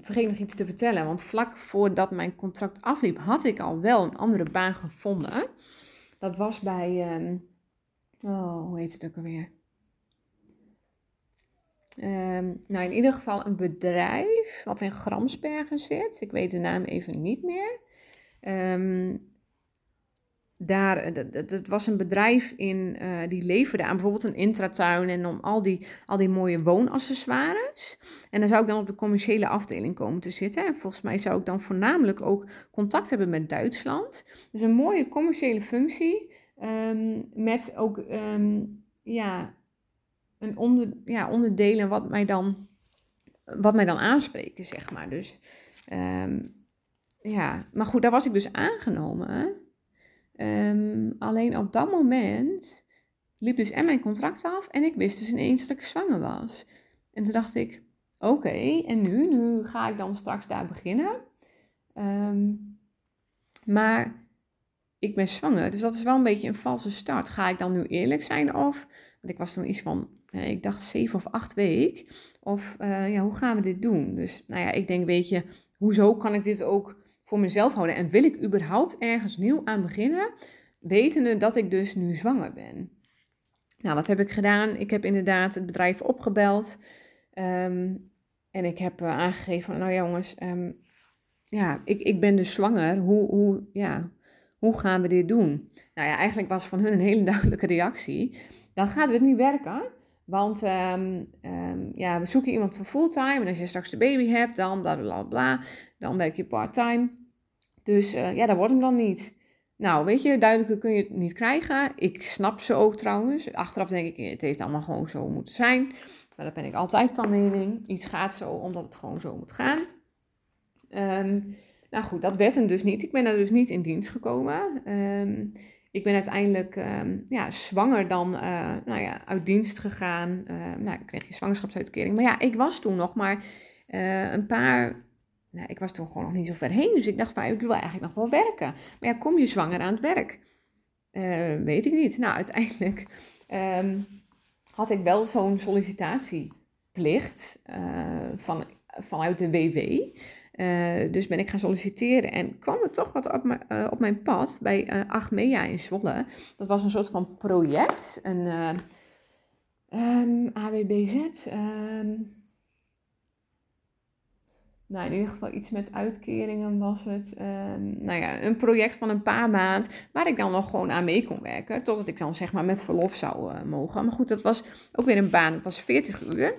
vergeet nog iets te vertellen, want vlak voordat mijn contract afliep, had ik al wel een andere baan gevonden. Dat was bij, oh, hoe heet het ook alweer? Nou, in ieder geval een bedrijf wat in Gramsbergen zit. Ik weet de naam even niet meer. Daar, dat, was een bedrijf in, uh, die leverde aan bijvoorbeeld een intratuin en om al die, al die mooie woonaccessoires. En dan zou ik dan op de commerciële afdeling komen te zitten. En volgens mij zou ik dan voornamelijk ook contact hebben met Duitsland. Dus een mooie commerciële functie um, met ook ja, een onder, ja, onderdelen wat mij dan, wat mij dan aanspreken, zeg maar. Dus um, ja, maar goed, daar was ik dus aangenomen. Um, alleen op dat moment liep dus en mijn contract af en ik wist dus ineens dat ik zwanger was. En toen dacht ik, oké, en nu? Nu ga ik dan straks daar beginnen. Um, maar ik ben zwanger, dus dat is wel een beetje een valse start. Ga ik dan nu eerlijk zijn of, want ik was toen iets van uh, ik dacht zeven of acht weken. Of uh, ja, hoe gaan we dit doen? Dus nou ja, ik denk, weet je, hoezo kan ik dit ook voor mezelf houden? En wil ik überhaupt ergens nieuw aan beginnen, wetende dat ik dus nu zwanger ben? Nou, wat heb ik gedaan? Ik heb inderdaad het bedrijf opgebeld. Um, en ik heb uh, aangegeven, nou jongens, um, ja, ik, ik ben dus zwanger. Hoe, hoe, ja, hoe gaan we dit doen? Nou ja, eigenlijk was van hun een hele duidelijke reactie. Dan gaat het niet werken. Want um, ja, we zoeken iemand voor fulltime. En als je straks de baby hebt, dan bla bla bla. Dan werk je parttime. Dus uh, ja, dat wordt hem dan niet. Nou, weet je, duidelijker kun je het niet krijgen. Ik snap ze ook trouwens. Achteraf denk ik, het heeft allemaal gewoon zo moeten zijn. Maar daar ben ik altijd van mening. Iets gaat zo omdat het gewoon zo moet gaan. Um, nou goed, dat werd hem dus niet. Ik ben daar dus niet in dienst gekomen. Ik ben uiteindelijk um, ja, zwanger dan uh, nou ja, uit dienst gegaan. Uh, nou, ik kreeg je zwangerschapsuitkering. Maar ja, ik was toen nog maar uh, een paar... Nou, ik was toen gewoon nog niet zo ver heen. Dus ik dacht, van, ik wil eigenlijk nog wel werken. Maar ja, kom je zwanger aan het werk? weet ik niet. Nou, uiteindelijk um, had ik wel zo'n sollicitatieplicht van, vanuit de WW. Uh, dus ben ik gaan solliciteren en kwam er toch wat op, uh, op mijn pad bij Achmea in Zwolle. Dat was een soort van project, een um, ehm, AWBZ. Ehm, nou, in ieder geval iets met uitkeringen was het. Um, nou ja, een project van een paar maanden waar ik dan nog gewoon aan mee kon werken. Totdat ik dan zeg maar met verlof zou mogen. Maar goed, dat was ook weer een baan. Het was 40 uur.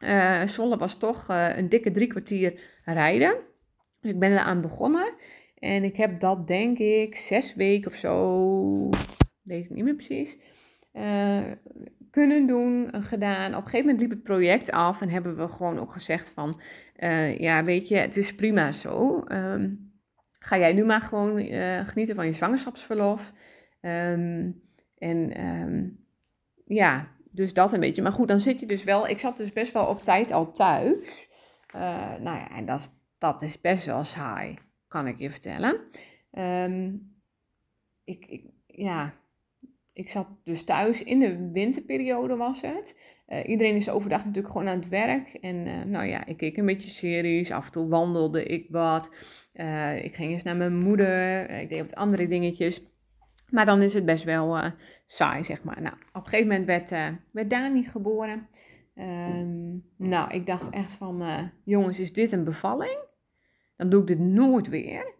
Uh, Zwolle was toch uh, een dikke drie kwartier rijden. Dus ik ben eraan begonnen. En ik heb dat denk ik zes weken of zo, weet ik niet meer precies, kunnen doen, gedaan. Op een gegeven moment liep het project af en hebben we gewoon ook gezegd van, ja weet je, het is prima zo. Um, ga jij nu maar gewoon genieten van je zwangerschapsverlof. Um, en um, ja, dus dat een beetje. Maar goed, dan zit je dus wel. Ik zat dus best wel op tijd al thuis. Uh, nou ja, en dat, dat is best wel saai, kan ik je vertellen. Ik, ik, ja, ik zat dus thuis. In de winterperiode was het. Uh, iedereen is overdag natuurlijk gewoon aan het werk. En uh, nou ja, ik keek een beetje series. Af en toe wandelde ik wat. ik ging eens naar mijn moeder. ik deed wat andere dingetjes. Maar dan is het best wel saai, zeg maar. Nou, op een gegeven moment werd, werd Dani geboren. Um, nou, ik dacht echt van, jongens, is dit een bevalling? dan doe ik dit nooit weer.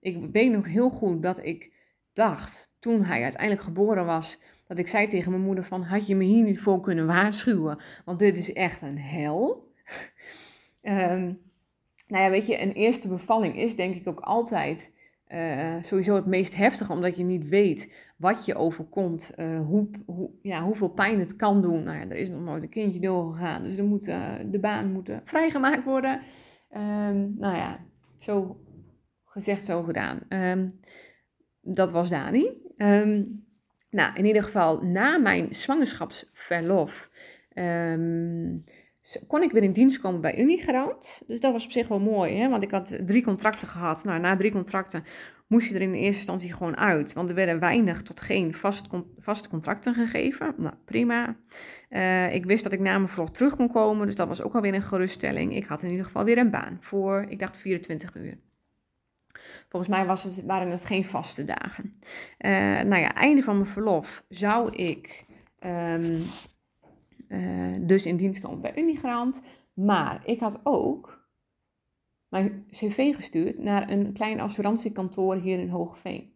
Ik weet nog heel goed dat ik dacht, toen hij uiteindelijk geboren was, dat ik zei tegen mijn moeder van, had je me hier niet voor kunnen waarschuwen? Want dit is echt een hel. um, nou ja, weet je, een eerste bevalling is denk ik ook altijd uh, sowieso het meest heftige, omdat je niet weet wat je overkomt, uh, hoe, hoe, ja, hoeveel pijn het kan doen. Nou ja, er is nog nooit een kindje doorgegaan, dus er moet, uh, de baan moet vrijgemaakt worden. Um, nou ja, zo gezegd, zo gedaan. Um, dat was Dani. Um, nou, in ieder geval, na mijn zwangerschapsverlof kon ik weer in dienst komen bij Unigarant. Dus dat was op zich wel mooi, hè? want ik had drie contracten gehad. Nou, na drie contracten moest je er in eerste instantie gewoon uit. Want er werden weinig tot geen vast, vaste contracten gegeven. Nou, prima. Uh, ik wist dat ik na mijn verlof terug kon komen, dus dat was ook alweer een geruststelling. Ik had in ieder geval weer een baan voor, ik dacht 24 uur. Volgens mij was het, waren het geen vaste dagen. Uh, nou ja, einde van mijn verlof zou ik um, uh, dus in dienst komen bij Unigrant. Maar ik had ook mijn cv gestuurd naar een klein assurantiekantoor hier in Hoogeveen.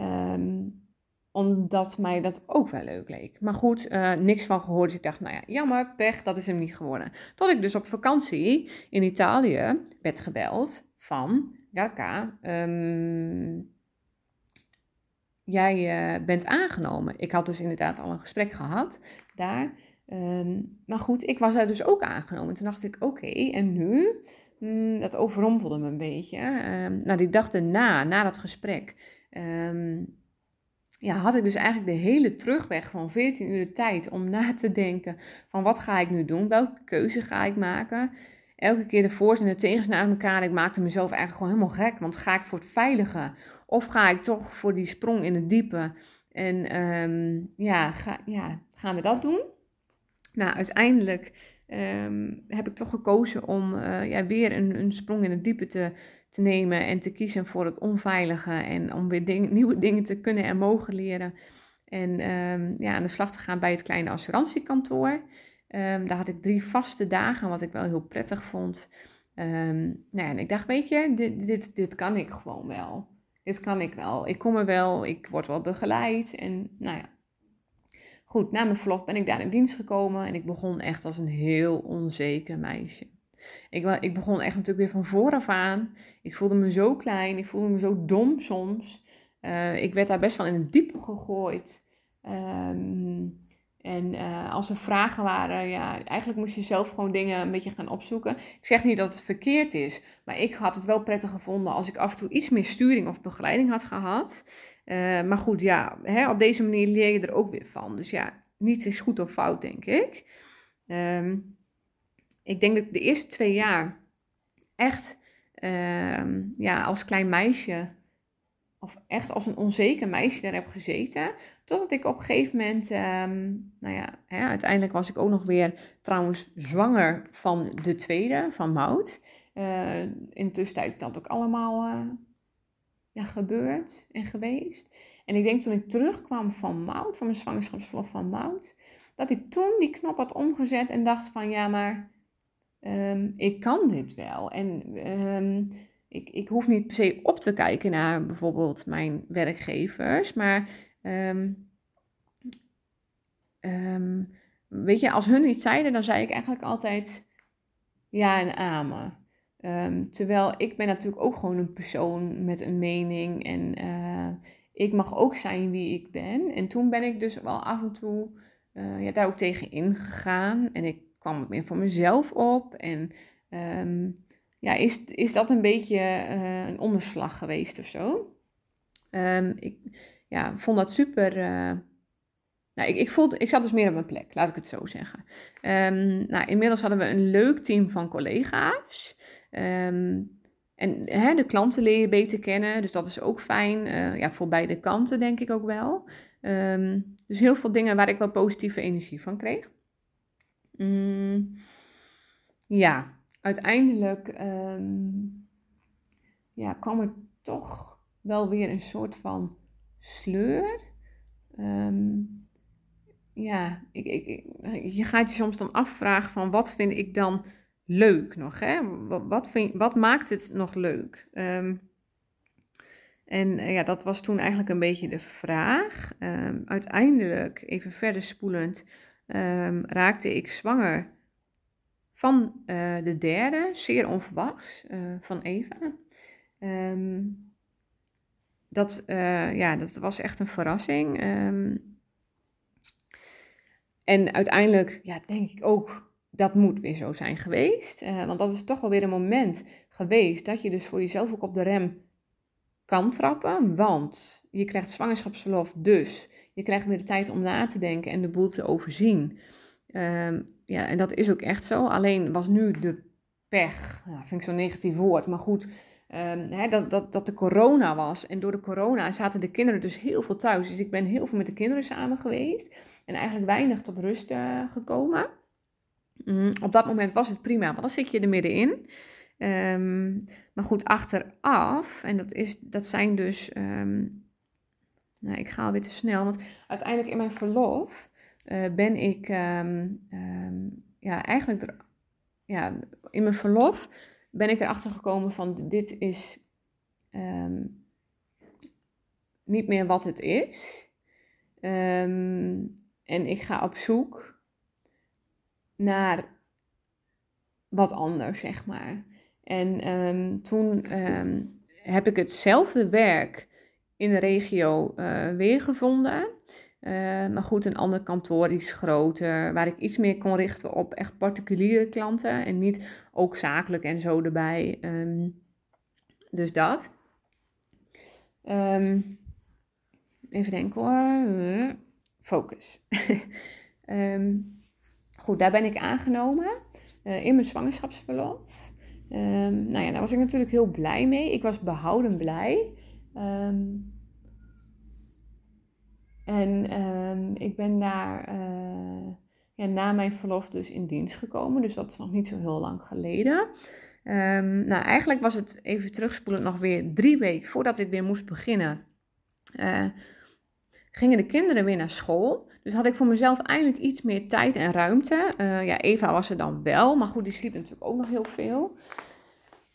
Um, omdat mij dat ook wel leuk leek. Maar goed, uh, niks van gehoord. Dus ik dacht, nou ja, jammer, pech, dat is hem niet geworden. Tot ik dus op vakantie in Italië werd gebeld van... Garka, um, jij uh, bent aangenomen. Ik had dus inderdaad al een gesprek gehad daar. Um, maar goed, ik was daar dus ook aangenomen. Toen dacht ik, oké, en nu? Mm, dat overrompelde me een beetje. Um, nou, die dag erna, na dat gesprek, ja, had ik dus eigenlijk de hele terugweg van 14 uur de tijd om na te denken van wat ga ik nu doen? Welke keuze ga ik maken? Elke keer de voor's en de tegens naar elkaar. Ik maakte mezelf eigenlijk gewoon helemaal gek. Want ga ik voor het veilige? Of ga ik toch voor die sprong in het diepe? En um, ja, ga, ja, gaan we dat doen? Nou, uiteindelijk um, heb ik toch gekozen om uh, ja, weer een, een, sprong in het diepe te, te nemen en te kiezen voor het onveilige en om weer nieuwe dingen te kunnen en mogen leren. En um, ja, aan de slag te gaan bij het kleine assurantiekantoor. Um, daar had ik drie vaste dagen, wat ik wel heel prettig vond. nou ja, en ik dacht, weet je, dit, dit, dit kan ik gewoon wel. Dit kan ik wel. Ik kom er wel, ik word wel begeleid. En nou ja, Goed, na mijn verlof ben ik daar in dienst gekomen en ik begon echt als een heel onzeker meisje. Ik, ik begon echt natuurlijk weer van vooraf aan. Ik voelde me zo klein, ik voelde me zo dom soms. Uh, ik werd daar best wel in het diepe gegooid. Um, en uh, als er vragen waren, ja, eigenlijk moest je zelf gewoon dingen een beetje gaan opzoeken. Ik zeg niet dat het verkeerd is, maar ik had het wel prettig gevonden als ik af en toe iets meer sturing of begeleiding had gehad. Uh, maar goed, ja, hè, op deze manier leer je er ook weer van. Dus ja, niets is goed of fout, denk ik. Um, ik denk dat ik de eerste twee jaar echt um, ja, als klein meisje, of echt als een onzeker meisje daar heb gezeten. Totdat ik op een gegeven moment, um, nou ja, uiteindelijk was ik ook nog weer trouwens zwanger van de tweede, van Mout. Uh, in de tussentijd is dat ook allemaal uh, ja, gebeurd en geweest. En ik denk toen ik terugkwam van Mout, van mijn zwangerschapsverlof van Mout, dat ik toen die knop had omgezet en dacht van ja, maar um, ik kan dit wel. En um, ik, ik hoef niet per se op te kijken naar bijvoorbeeld mijn werkgevers, maar um, weet je, als hun iets zeiden, dan zei ik eigenlijk altijd ja en amen. Um, terwijl ik ben natuurlijk ook gewoon een persoon met een mening en uh, ik mag ook zijn wie ik ben. En toen ben ik dus wel af en toe uh, ja, daar ook tegen ingegaan en ik kwam meer voor mezelf op. En ja, is, is dat een beetje uh, een onderslag geweest of zo? Ik ja, vond dat super. nou, ik, ik, voelde, ik zat dus meer op mijn plek, laat ik het zo zeggen. nou, inmiddels hadden we een leuk team van collega's. Um, en hè, de klanten leer je beter kennen, dus dat is ook fijn. Uh, ja, voor beide kanten denk ik ook wel. Um, dus heel veel dingen waar ik wel positieve energie van kreeg. Mm, ja, uiteindelijk ja, kwam er toch wel weer een soort van sleur. Um, ja, ik, ik, je gaat je soms dan afvragen van wat vind ik dan leuk nog? Hè? Wat, vind, wat maakt het nog leuk? Ehm, en ja, dat was toen eigenlijk een beetje de vraag. Um, uiteindelijk, even verder spoelend, raakte ik zwanger van uh, de derde, zeer onverwachts, uh, van Eva. Um, dat, uh, ja, dat was echt een verrassing. en uiteindelijk ja, denk ik ook, dat moet weer zo zijn geweest. want dat is toch wel weer een moment geweest dat je dus voor jezelf ook op de rem kan trappen. Want je krijgt zwangerschapsverlof, dus je krijgt weer de tijd om na te denken en de boel te overzien. Um, ja, en dat is ook echt zo. Alleen was nu de pech, ja, vind ik zo'n negatief woord, maar goed, um, hè, dat, dat, dat de corona was. En door de corona zaten de kinderen dus heel veel thuis. Dus ik ben heel veel met de kinderen samen geweest en eigenlijk weinig tot rust uh, gekomen. Mm, op dat moment was het prima, want dan zit je er middenin. Um, maar goed, achteraf, en dat, is, dat zijn dus, nou, ik ga alweer te snel, want uiteindelijk in mijn verlof uh, ben ik ja, eigenlijk ja, in mijn verlof ben ik erachter gekomen van dit is um, niet meer wat het is. en ik ga op zoek naar wat anders, zeg maar. En toen heb ik hetzelfde werk in de regio uh, weer gevonden. Uh, maar goed, een ander kantoor is groter, waar ik iets meer kon richten op echt particuliere klanten en niet ook zakelijk en zo erbij. Um, dus dat. Um, even denken hoor. Focus. um, goed, daar ben ik aangenomen uh, in mijn zwangerschapsverlof. nou ja, daar was ik natuurlijk heel blij mee. Ik was behouden blij. Um, en um, ik ben daar uh, ja, na mijn verlof dus in dienst gekomen. Dus dat is nog niet zo heel lang geleden. Um, nou, eigenlijk was het even terugspoelen nog weer drie weken voordat ik weer moest beginnen. Uh, gingen de kinderen weer naar school. Dus had ik voor mezelf eindelijk iets meer tijd en ruimte. Uh, ja, Eva was er dan wel, maar goed, die sliep natuurlijk ook nog heel veel.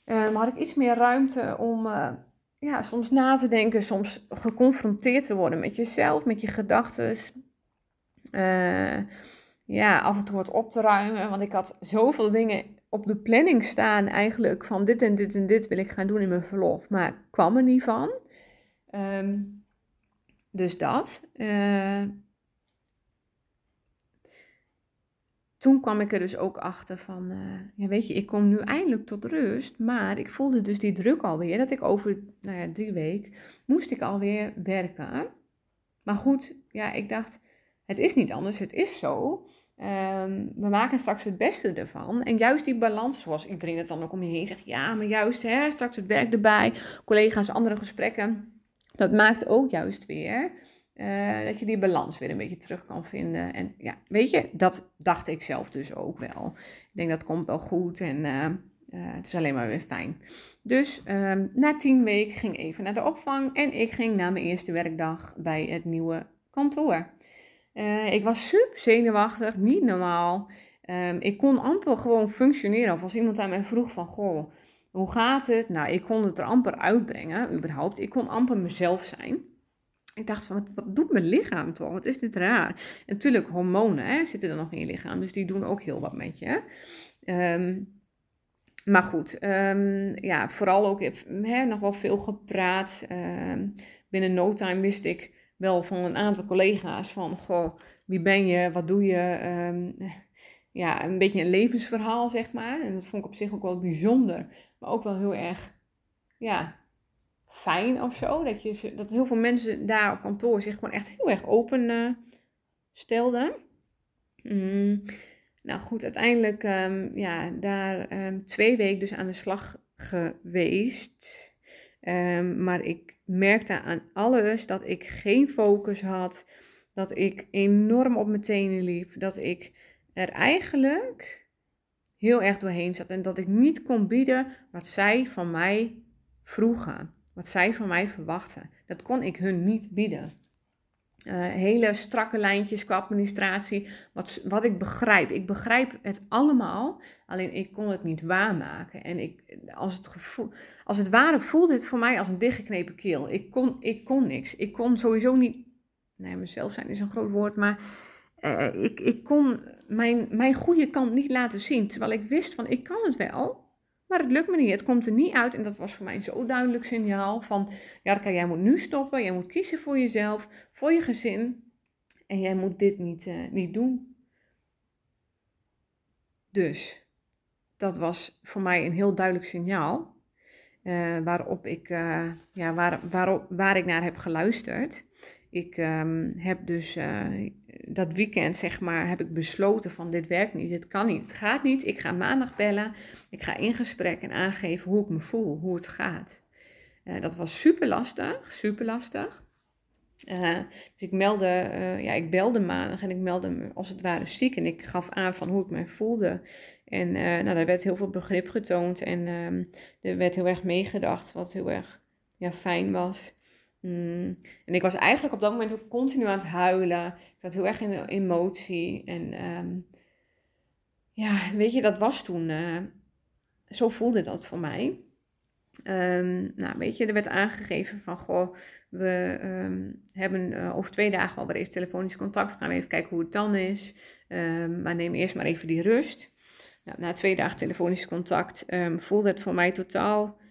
maar had ik iets meer ruimte om ja, soms na te denken, soms geconfronteerd te worden met jezelf, met je gedachten. Uh, ja, af en toe wat op te ruimen. Want ik had zoveel dingen op de planning staan eigenlijk van dit en dit en dit wil ik gaan doen in mijn verlof. Maar ik kwam er niet van. Um, dus dat. Uh, toen kwam ik er dus ook achter van, uh, ja weet je, ik kom nu eindelijk tot rust, maar ik voelde dus die druk alweer, dat ik over, nou ja, drie weken, moest ik alweer werken. Maar goed, ja, ik dacht, het is niet anders, het is zo. Um, we maken straks het beste ervan. En juist die balans, zoals iedereen het dan ook om je heen zegt, ja, maar juist, hè, straks het werk erbij, collega's, andere gesprekken, dat maakt ook juist weer uh, dat je die balans weer een beetje terug kan vinden. En ja, weet je, dat dacht ik zelf dus ook wel. Ik denk dat komt wel goed en uh, uh, het is alleen maar weer fijn. Dus um, na tien weken ging even naar de opvang en ik ging na mijn eerste werkdag bij het nieuwe kantoor. ik was super zenuwachtig, niet normaal. Um, ik kon amper gewoon functioneren. Of als iemand aan mij vroeg van, goh, hoe gaat het? Nou, ik kon het er amper uitbrengen, überhaupt. Ik kon amper mezelf zijn. Ik dacht van, wat, doet mijn lichaam toch? Wat is dit raar? En natuurlijk, hormonen hè, zitten er nog in je lichaam. Dus die doen ook heel wat met je. Um, maar goed, um, ja, vooral ook hè, nog wel veel gepraat. Um, binnen no time wist ik wel van een aantal collega's van... Goh, wie ben je? Wat doe je? ja, een beetje een levensverhaal, zeg maar. En dat vond ik op zich ook wel bijzonder. Maar ook wel heel erg, ja, fijn of zo. Dat, je, dat heel veel mensen daar op kantoor zich gewoon echt heel erg open uh, stelden. Mm. Nou goed, uiteindelijk um, ja, daar um, twee weken dus aan de slag geweest. Um, maar ik merkte aan alles dat ik geen focus had. Dat ik enorm op mijn tenen liep. Dat ik er eigenlijk heel erg doorheen zat. En dat ik niet kon bieden wat zij van mij vroegen wat zij van mij verwachten. Dat kon ik hun niet bieden. Uh, hele strakke lijntjes qua administratie. Wat, wat ik begrijp. Ik begrijp het allemaal. Alleen ik kon het niet waarmaken. En ik, als, het gevoel, als het ware voelde het voor mij als een dichtgeknepen keel. Ik kon, ik kon niks. Ik kon sowieso niet. Nee, mezelf zijn is een groot woord. Maar uh, ik, ik kon mijn, mijn goede kant niet laten zien. Terwijl ik wist van ik kan het wel. Maar het lukt me niet. Het komt er niet uit. En dat was voor mij zo duidelijk signaal van... Jarka, jij moet nu stoppen. Jij moet kiezen voor jezelf, voor je gezin. En jij moet dit niet, uh, niet doen. Dus dat was voor mij een heel duidelijk signaal. Uh, waarop ik, uh, ja, waar, waarop, waar ik naar heb geluisterd. Ik um, heb dus dat weekend, zeg maar, heb ik besloten van dit werkt niet, dit kan niet, het gaat niet. Ik ga maandag bellen, ik ga in gesprek en aangeven hoe ik me voel, hoe het gaat. Uh, dat was super lastig, super lastig. Uh, dus ik meldde, uh, ja, ik belde maandag en ik meldde me als het ware ziek en ik gaf aan van hoe ik me voelde. En nou, daar werd heel veel begrip getoond en ehm, er werd heel erg meegedacht, wat heel erg ja, fijn was. Mm. En ik was eigenlijk op dat moment ook continu aan het huilen. Ik zat heel erg in emotie. En um, ja, weet je, dat was toen. Uh, zo voelde dat voor mij. Um, nou, weet je, er werd aangegeven van, goh, we um, hebben uh, over twee dagen wel weer even telefonisch contact. Gaan we even kijken hoe het dan is. maar neem eerst maar even die rust. Nou, na twee dagen telefonisch contact voelde het voor mij totaal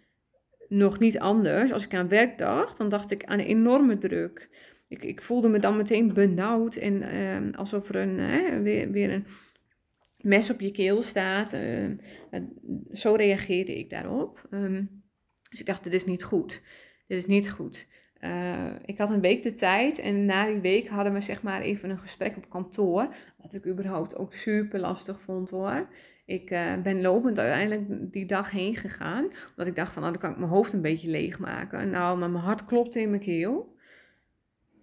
nog niet anders. Als ik aan werk dacht, dan dacht ik aan enorme druk. Ik, ik voelde me dan meteen benauwd en ehm, alsof er een, weer, weer een mes op je keel staat. Ehm, zo reageerde ik daarop. Ehm, dus ik dacht, dit is niet goed. Dit is niet goed. Uh, ik had een week de tijd en na die week hadden we zeg maar even een gesprek op kantoor. Wat ik überhaupt ook super lastig vond hoor. Ik uh, ben lopend uiteindelijk die dag heen gegaan. Omdat ik dacht van, nou, dan kan ik mijn hoofd een beetje leegmaken. Nou, maar mijn hart klopte in mijn keel.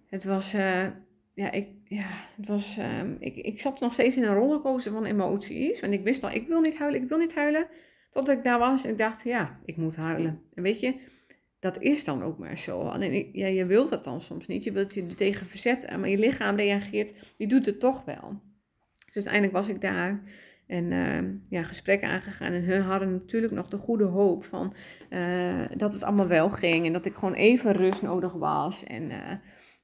Het was, uh, ja, ik, ja, het was, uh, ik, ik zat nog steeds in een rollercoaster van emoties. En ik wist al, ik wil niet huilen, ik wil niet huilen. Totdat ik daar was en ik dacht, ja, ik moet huilen. En weet je, dat is dan ook maar zo. Alleen, ja, je wilt dat dan soms niet. Je wilt je er tegen verzetten, maar je lichaam reageert, die doet het toch wel. Dus uiteindelijk was ik daar. En uh, ja, gesprekken aangegaan. En hun hadden natuurlijk nog de goede hoop van uh, dat het allemaal wel ging. En dat ik gewoon even rust nodig was. En uh,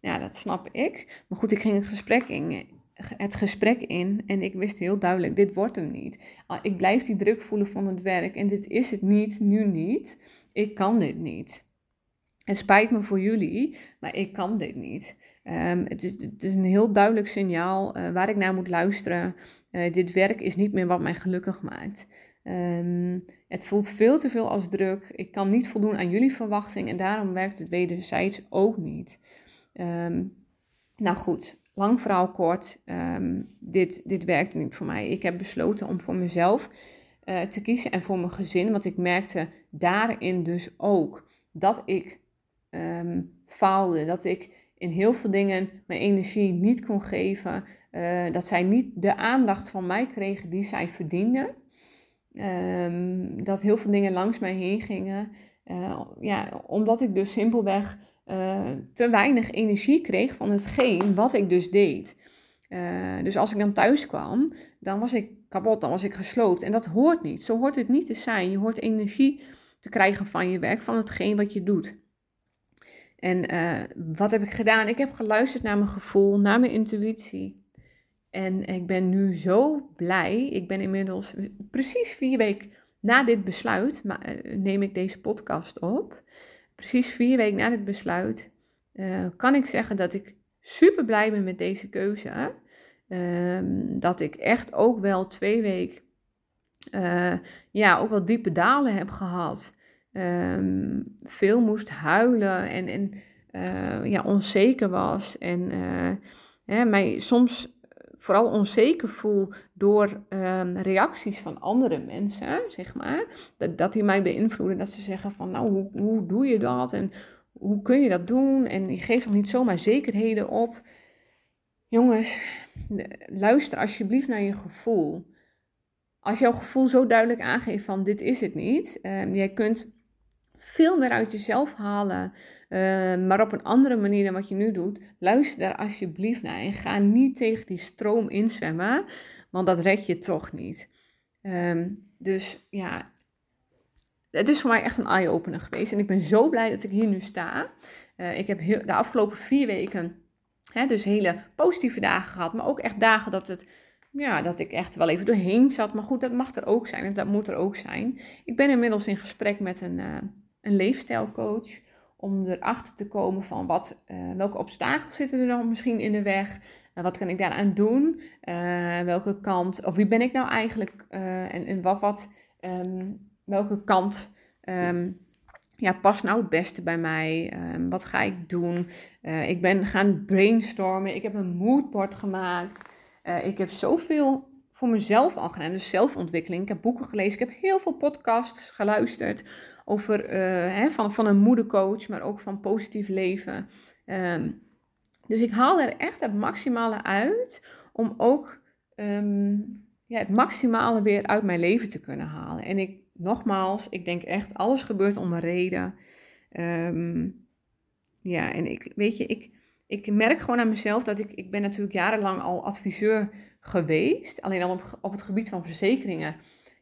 ja, dat snap ik. Maar goed, ik ging het gesprek in. Het gesprek in en ik wist heel duidelijk, dit wordt hem niet. Ik blijf die druk voelen van het werk en dit is het niet, nu niet. Ik kan dit niet. Het spijt me voor jullie, maar ik kan dit niet. Um, het, is, het is een heel duidelijk signaal uh, waar ik naar moet luisteren. Uh, dit werk is niet meer wat mij gelukkig maakt. Um, het voelt veel te veel als druk. Ik kan niet voldoen aan jullie verwachting en daarom werkt het wederzijds ook niet. Um, nou goed, lang verhaal kort. dit, dit werkte niet voor mij. Ik heb besloten om voor mezelf uh, te kiezen en voor mijn gezin. Want ik merkte daarin dus ook dat ik faalde. Dat ik in heel veel dingen mijn energie niet kon geven. Uh, dat zij niet de aandacht van mij kregen die zij verdienden. Um, dat heel veel dingen langs mij heen gingen. Uh, ja, omdat ik dus simpelweg uh, te weinig energie kreeg van hetgeen wat ik dus deed. dus als ik dan thuis kwam, dan was ik kapot, dan was ik gesloopt. En dat hoort niet. Zo hoort het niet te zijn. Je hoort energie te krijgen van je werk, van hetgeen wat je doet. En uh, wat heb ik gedaan? Ik heb geluisterd naar mijn gevoel, naar mijn intuïtie. En ik ben nu zo blij. Ik ben inmiddels precies vier weken na dit besluit, uh, neem ik deze podcast op. Precies vier weken na dit besluit uh, kan ik zeggen dat ik super blij ben met deze keuze. Ehm, dat ik echt ook wel twee weken, ja, ook wel diepe dalen heb gehad. Um, veel moest huilen en, en uh, ja, onzeker was. En hè, mij soms vooral onzeker voel door um, reacties van andere mensen, zeg maar. Dat, dat die mij beïnvloeden. Dat ze zeggen van, nou, hoe, hoe doe je dat? En hoe kun je dat doen? En je geeft toch niet zomaar zekerheden op? Jongens, luister alsjeblieft naar je gevoel. Als jouw gevoel zo duidelijk aangeeft van dit is het niet. Um, jij kunt veel meer uit jezelf halen maar op een andere manier dan wat je nu doet. Luister daar alsjeblieft naar en ga niet tegen die stroom inzwemmen, want dat red je toch niet. Ehm, dus ja, het is voor mij echt een eye-opener geweest. En ik ben zo blij dat ik hier nu sta. Uh, ik heb heel, de afgelopen vier weken hè, dus hele positieve dagen gehad. Maar ook echt dagen dat, het, ja, dat ik echt wel even doorheen zat. Maar goed, dat mag er ook zijn en dat moet er ook zijn. Ik ben inmiddels in gesprek met een, uh, een leefstijlcoach. Om erachter te komen van wat, uh, welke obstakels zitten er dan misschien in de weg. wat kan ik daaraan doen? welke kant, of wie ben ik nou eigenlijk? en, en wat, wat um, welke kant um, ja, past nou het beste bij mij? Um, wat ga ik doen? Ik ben gaan brainstormen. Ik heb een moodboard gemaakt. Ik heb zoveel voor mezelf al gedaan. Dus zelfontwikkeling. Ik heb boeken gelezen. Ik heb heel veel podcasts geluisterd. Over uh, hè, van, van een moedercoach, maar ook van positief leven. Um, dus ik haal er echt het maximale uit. Om ook ja, het maximale weer uit mijn leven te kunnen halen. En ik nogmaals, ik denk echt, alles gebeurt om een reden. Ehm, ja, en ik, weet je, ik, ik merk gewoon aan mezelf dat ik, ik ben natuurlijk jarenlang al adviseur geweest. Alleen dan op, op het gebied van verzekeringen.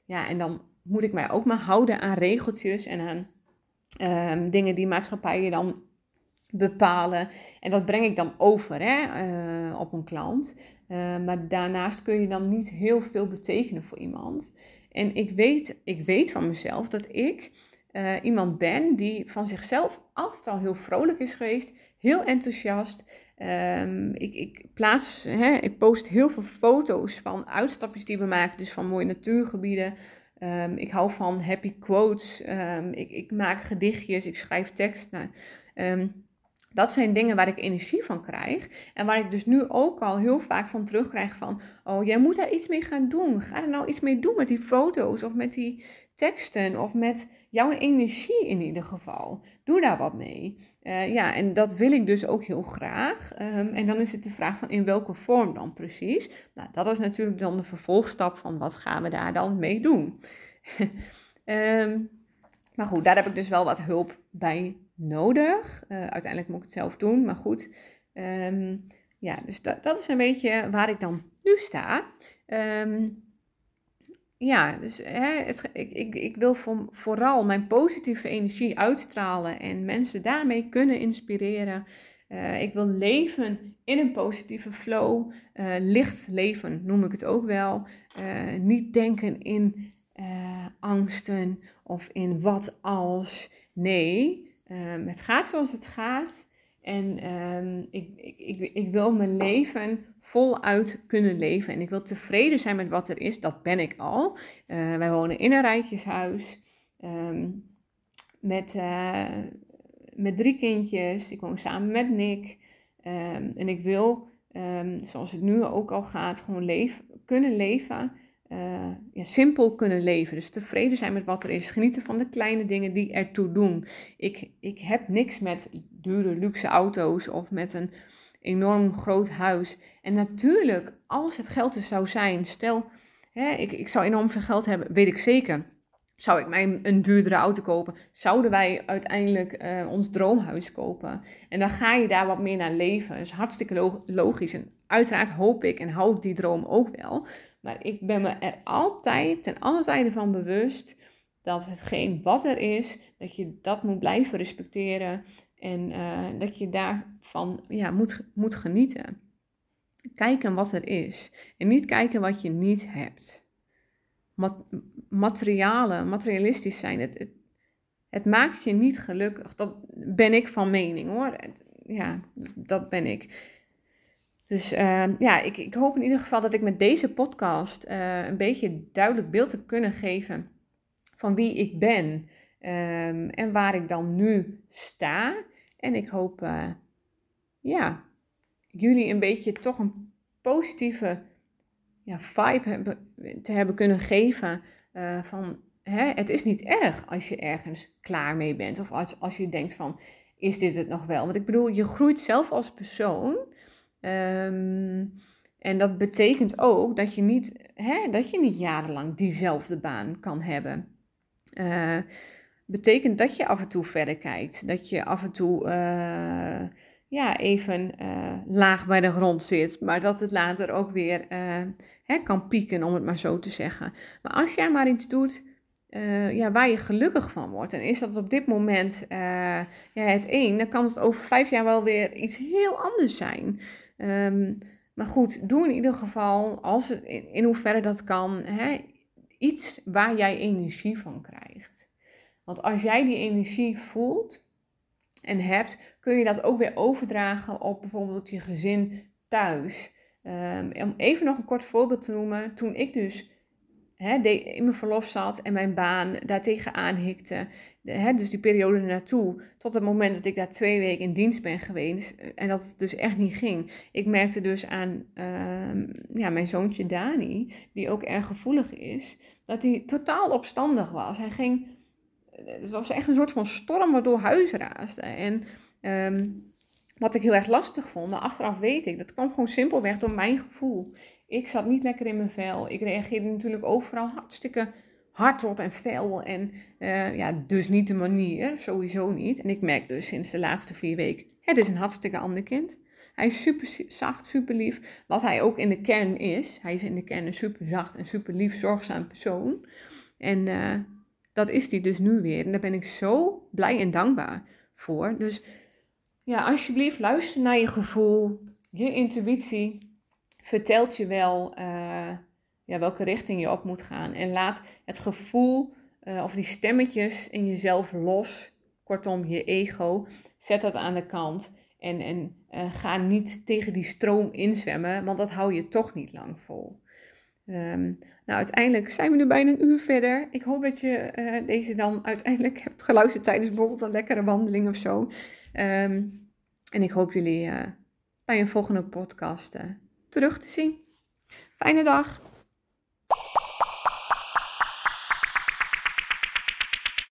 Ja, en dan moet ik mij ook maar houden aan regeltjes en aan um, dingen die maatschappijen dan bepalen. En dat breng ik dan over hè, uh, op een klant. Uh, maar daarnaast kun je dan niet heel veel betekenen voor iemand. En ik weet, ik weet van mezelf dat ik uh, iemand ben die van zichzelf altijd al heel vrolijk is geweest, heel enthousiast. Um, ik, ik, plaats, hè, ik post heel veel foto's van uitstapjes die we maken, dus van mooie natuurgebieden. Um, ik hou van happy quotes. Um, ik, ik, maak gedichtjes, ik schrijf teksten. Dat zijn dingen waar ik energie van krijg. En waar ik dus nu ook al heel vaak van terugkrijg van... Oh, jij moet daar iets mee gaan doen. Ga er nou iets mee doen met die foto's of met die teksten. Of met jouw energie in ieder geval. Doe daar wat mee. Uh, ja, en dat wil ik dus ook heel graag. Um, en dan is het de vraag van in welke vorm dan precies. Nou, dat is natuurlijk dan de vervolgstap van wat gaan we daar dan mee doen. um, maar goed, daar heb ik dus wel wat hulp bij nodig. Uh, uiteindelijk moet ik het zelf doen, maar goed. Um, ja, dus dat, dat is een beetje waar ik dan nu sta. Um, ja, dus hè, het, ik, ik, ik wil voor, vooral mijn positieve energie uitstralen en mensen daarmee kunnen inspireren. Uh, ik wil leven in een positieve flow. Uh, licht leven noem ik het ook wel. Uh, niet denken in angsten of in wat als. Nee, Um, het gaat zoals het gaat. En ik, ik, ik, ik wil mijn leven voluit kunnen leven. En ik wil tevreden zijn met wat er is. Dat ben ik al. Uh, wij wonen in een rijtjeshuis. Um, met, uh, met drie kindjes. Ik woon samen met Nick. en ik wil, zoals het nu ook al gaat, gewoon leven, kunnen leven uh, ja, simpel kunnen leven. Dus tevreden zijn met wat er is. Genieten van de kleine dingen die ertoe doen. Ik, ik heb niks met dure luxe auto's of met een enorm groot huis. En natuurlijk, als het geld er zou zijn, stel, hè, ik, ik zou enorm veel geld hebben, weet ik zeker. Zou ik mij een duurdere auto kopen? Zouden wij uiteindelijk uh, ons droomhuis kopen? En dan ga je daar wat meer naar leven. Dat is hartstikke logisch. En uiteraard hoop ik en hou ik die droom ook wel. Maar ik ben me er altijd, ten alle tijden van bewust, dat hetgeen wat er is, dat je dat moet blijven respecteren. En uh, dat je daarvan ja, moet, moet genieten. Kijken wat er is. En niet kijken wat je niet hebt. Mat materialen, materialistisch zijn. Het, het, het, maakt je niet gelukkig. Dat ben ik van mening hoor. Ja, dat ben ik. Dus uh, ja, ik, ik, hoop in ieder geval dat ik met deze podcast uh, een beetje duidelijk beeld heb kunnen geven van wie ik ben um, en waar ik dan nu sta. En ik hoop, uh, ja, jullie een beetje toch een positieve ja, vibe te hebben kunnen geven uh, van hè, het is niet erg als je ergens klaar mee bent of als, als je denkt van is dit het nog wel? Want ik bedoel, je groeit zelf als persoon. Um, en dat betekent ook dat je niet, hè, dat je niet jarenlang diezelfde baan kan hebben. Uh, betekent dat je af en toe verder kijkt. Dat je af en toe uh, ja, even uh, laag bij de grond zit. Maar dat het later ook weer uh, hè, kan pieken, om het maar zo te zeggen. Maar als jij maar iets doet ja, waar je gelukkig van wordt. En is dat op dit moment ja, het één, dan kan het over vijf jaar wel weer iets heel anders zijn. Um, maar goed, doe in ieder geval, als in, in hoeverre dat kan, hè, iets waar jij energie van krijgt. Want als jij die energie voelt en hebt, kun je dat ook weer overdragen op bijvoorbeeld je gezin thuis. Um, om even nog een kort voorbeeld te noemen. Toen ik dus in mijn verlof zat en mijn baan daartegen aanhikte, dus die periode naartoe, tot het moment dat ik daar twee weken in dienst ben geweest en dat het dus echt niet ging. Ik merkte dus aan uh, ja, mijn zoontje Dani, die ook erg gevoelig is, dat hij totaal opstandig was. Hij ging, het was echt een soort van storm waardoor huis raasde. En um, wat ik heel erg lastig vond, maar achteraf weet ik, dat kwam gewoon simpelweg door mijn gevoel. Ik zat niet lekker in mijn vel. Ik reageerde natuurlijk overal hartstikke hard op en fel. En uh, ja, dus niet de manier, sowieso niet. En ik merk dus sinds de laatste vier weken, het is een hartstikke ander kind. Hij is super zacht, super lief. Wat hij ook in de kern is. Hij is in de kern een super zacht en super lief, zorgzaam persoon. En uh, dat is hij dus nu weer. En daar ben ik zo blij en dankbaar voor. Dus ja, alsjeblieft, luister naar je gevoel. Je intuïtie vertelt je wel uh, ja, welke richting je op moet gaan. En laat het gevoel uh, of die stemmetjes in jezelf los. Kortom, je ego. Zet dat aan de kant. En, en uh, ga niet tegen die stroom inzwemmen, want dat hou je toch niet lang vol. Um, nou, uiteindelijk zijn we nu bijna een uur verder. Ik hoop dat je uh, deze dan uiteindelijk hebt geluisterd tijdens bijvoorbeeld een lekkere wandeling of zo. Um, en ik hoop jullie uh, bij een volgende podcast terug te zien. Fijne dag!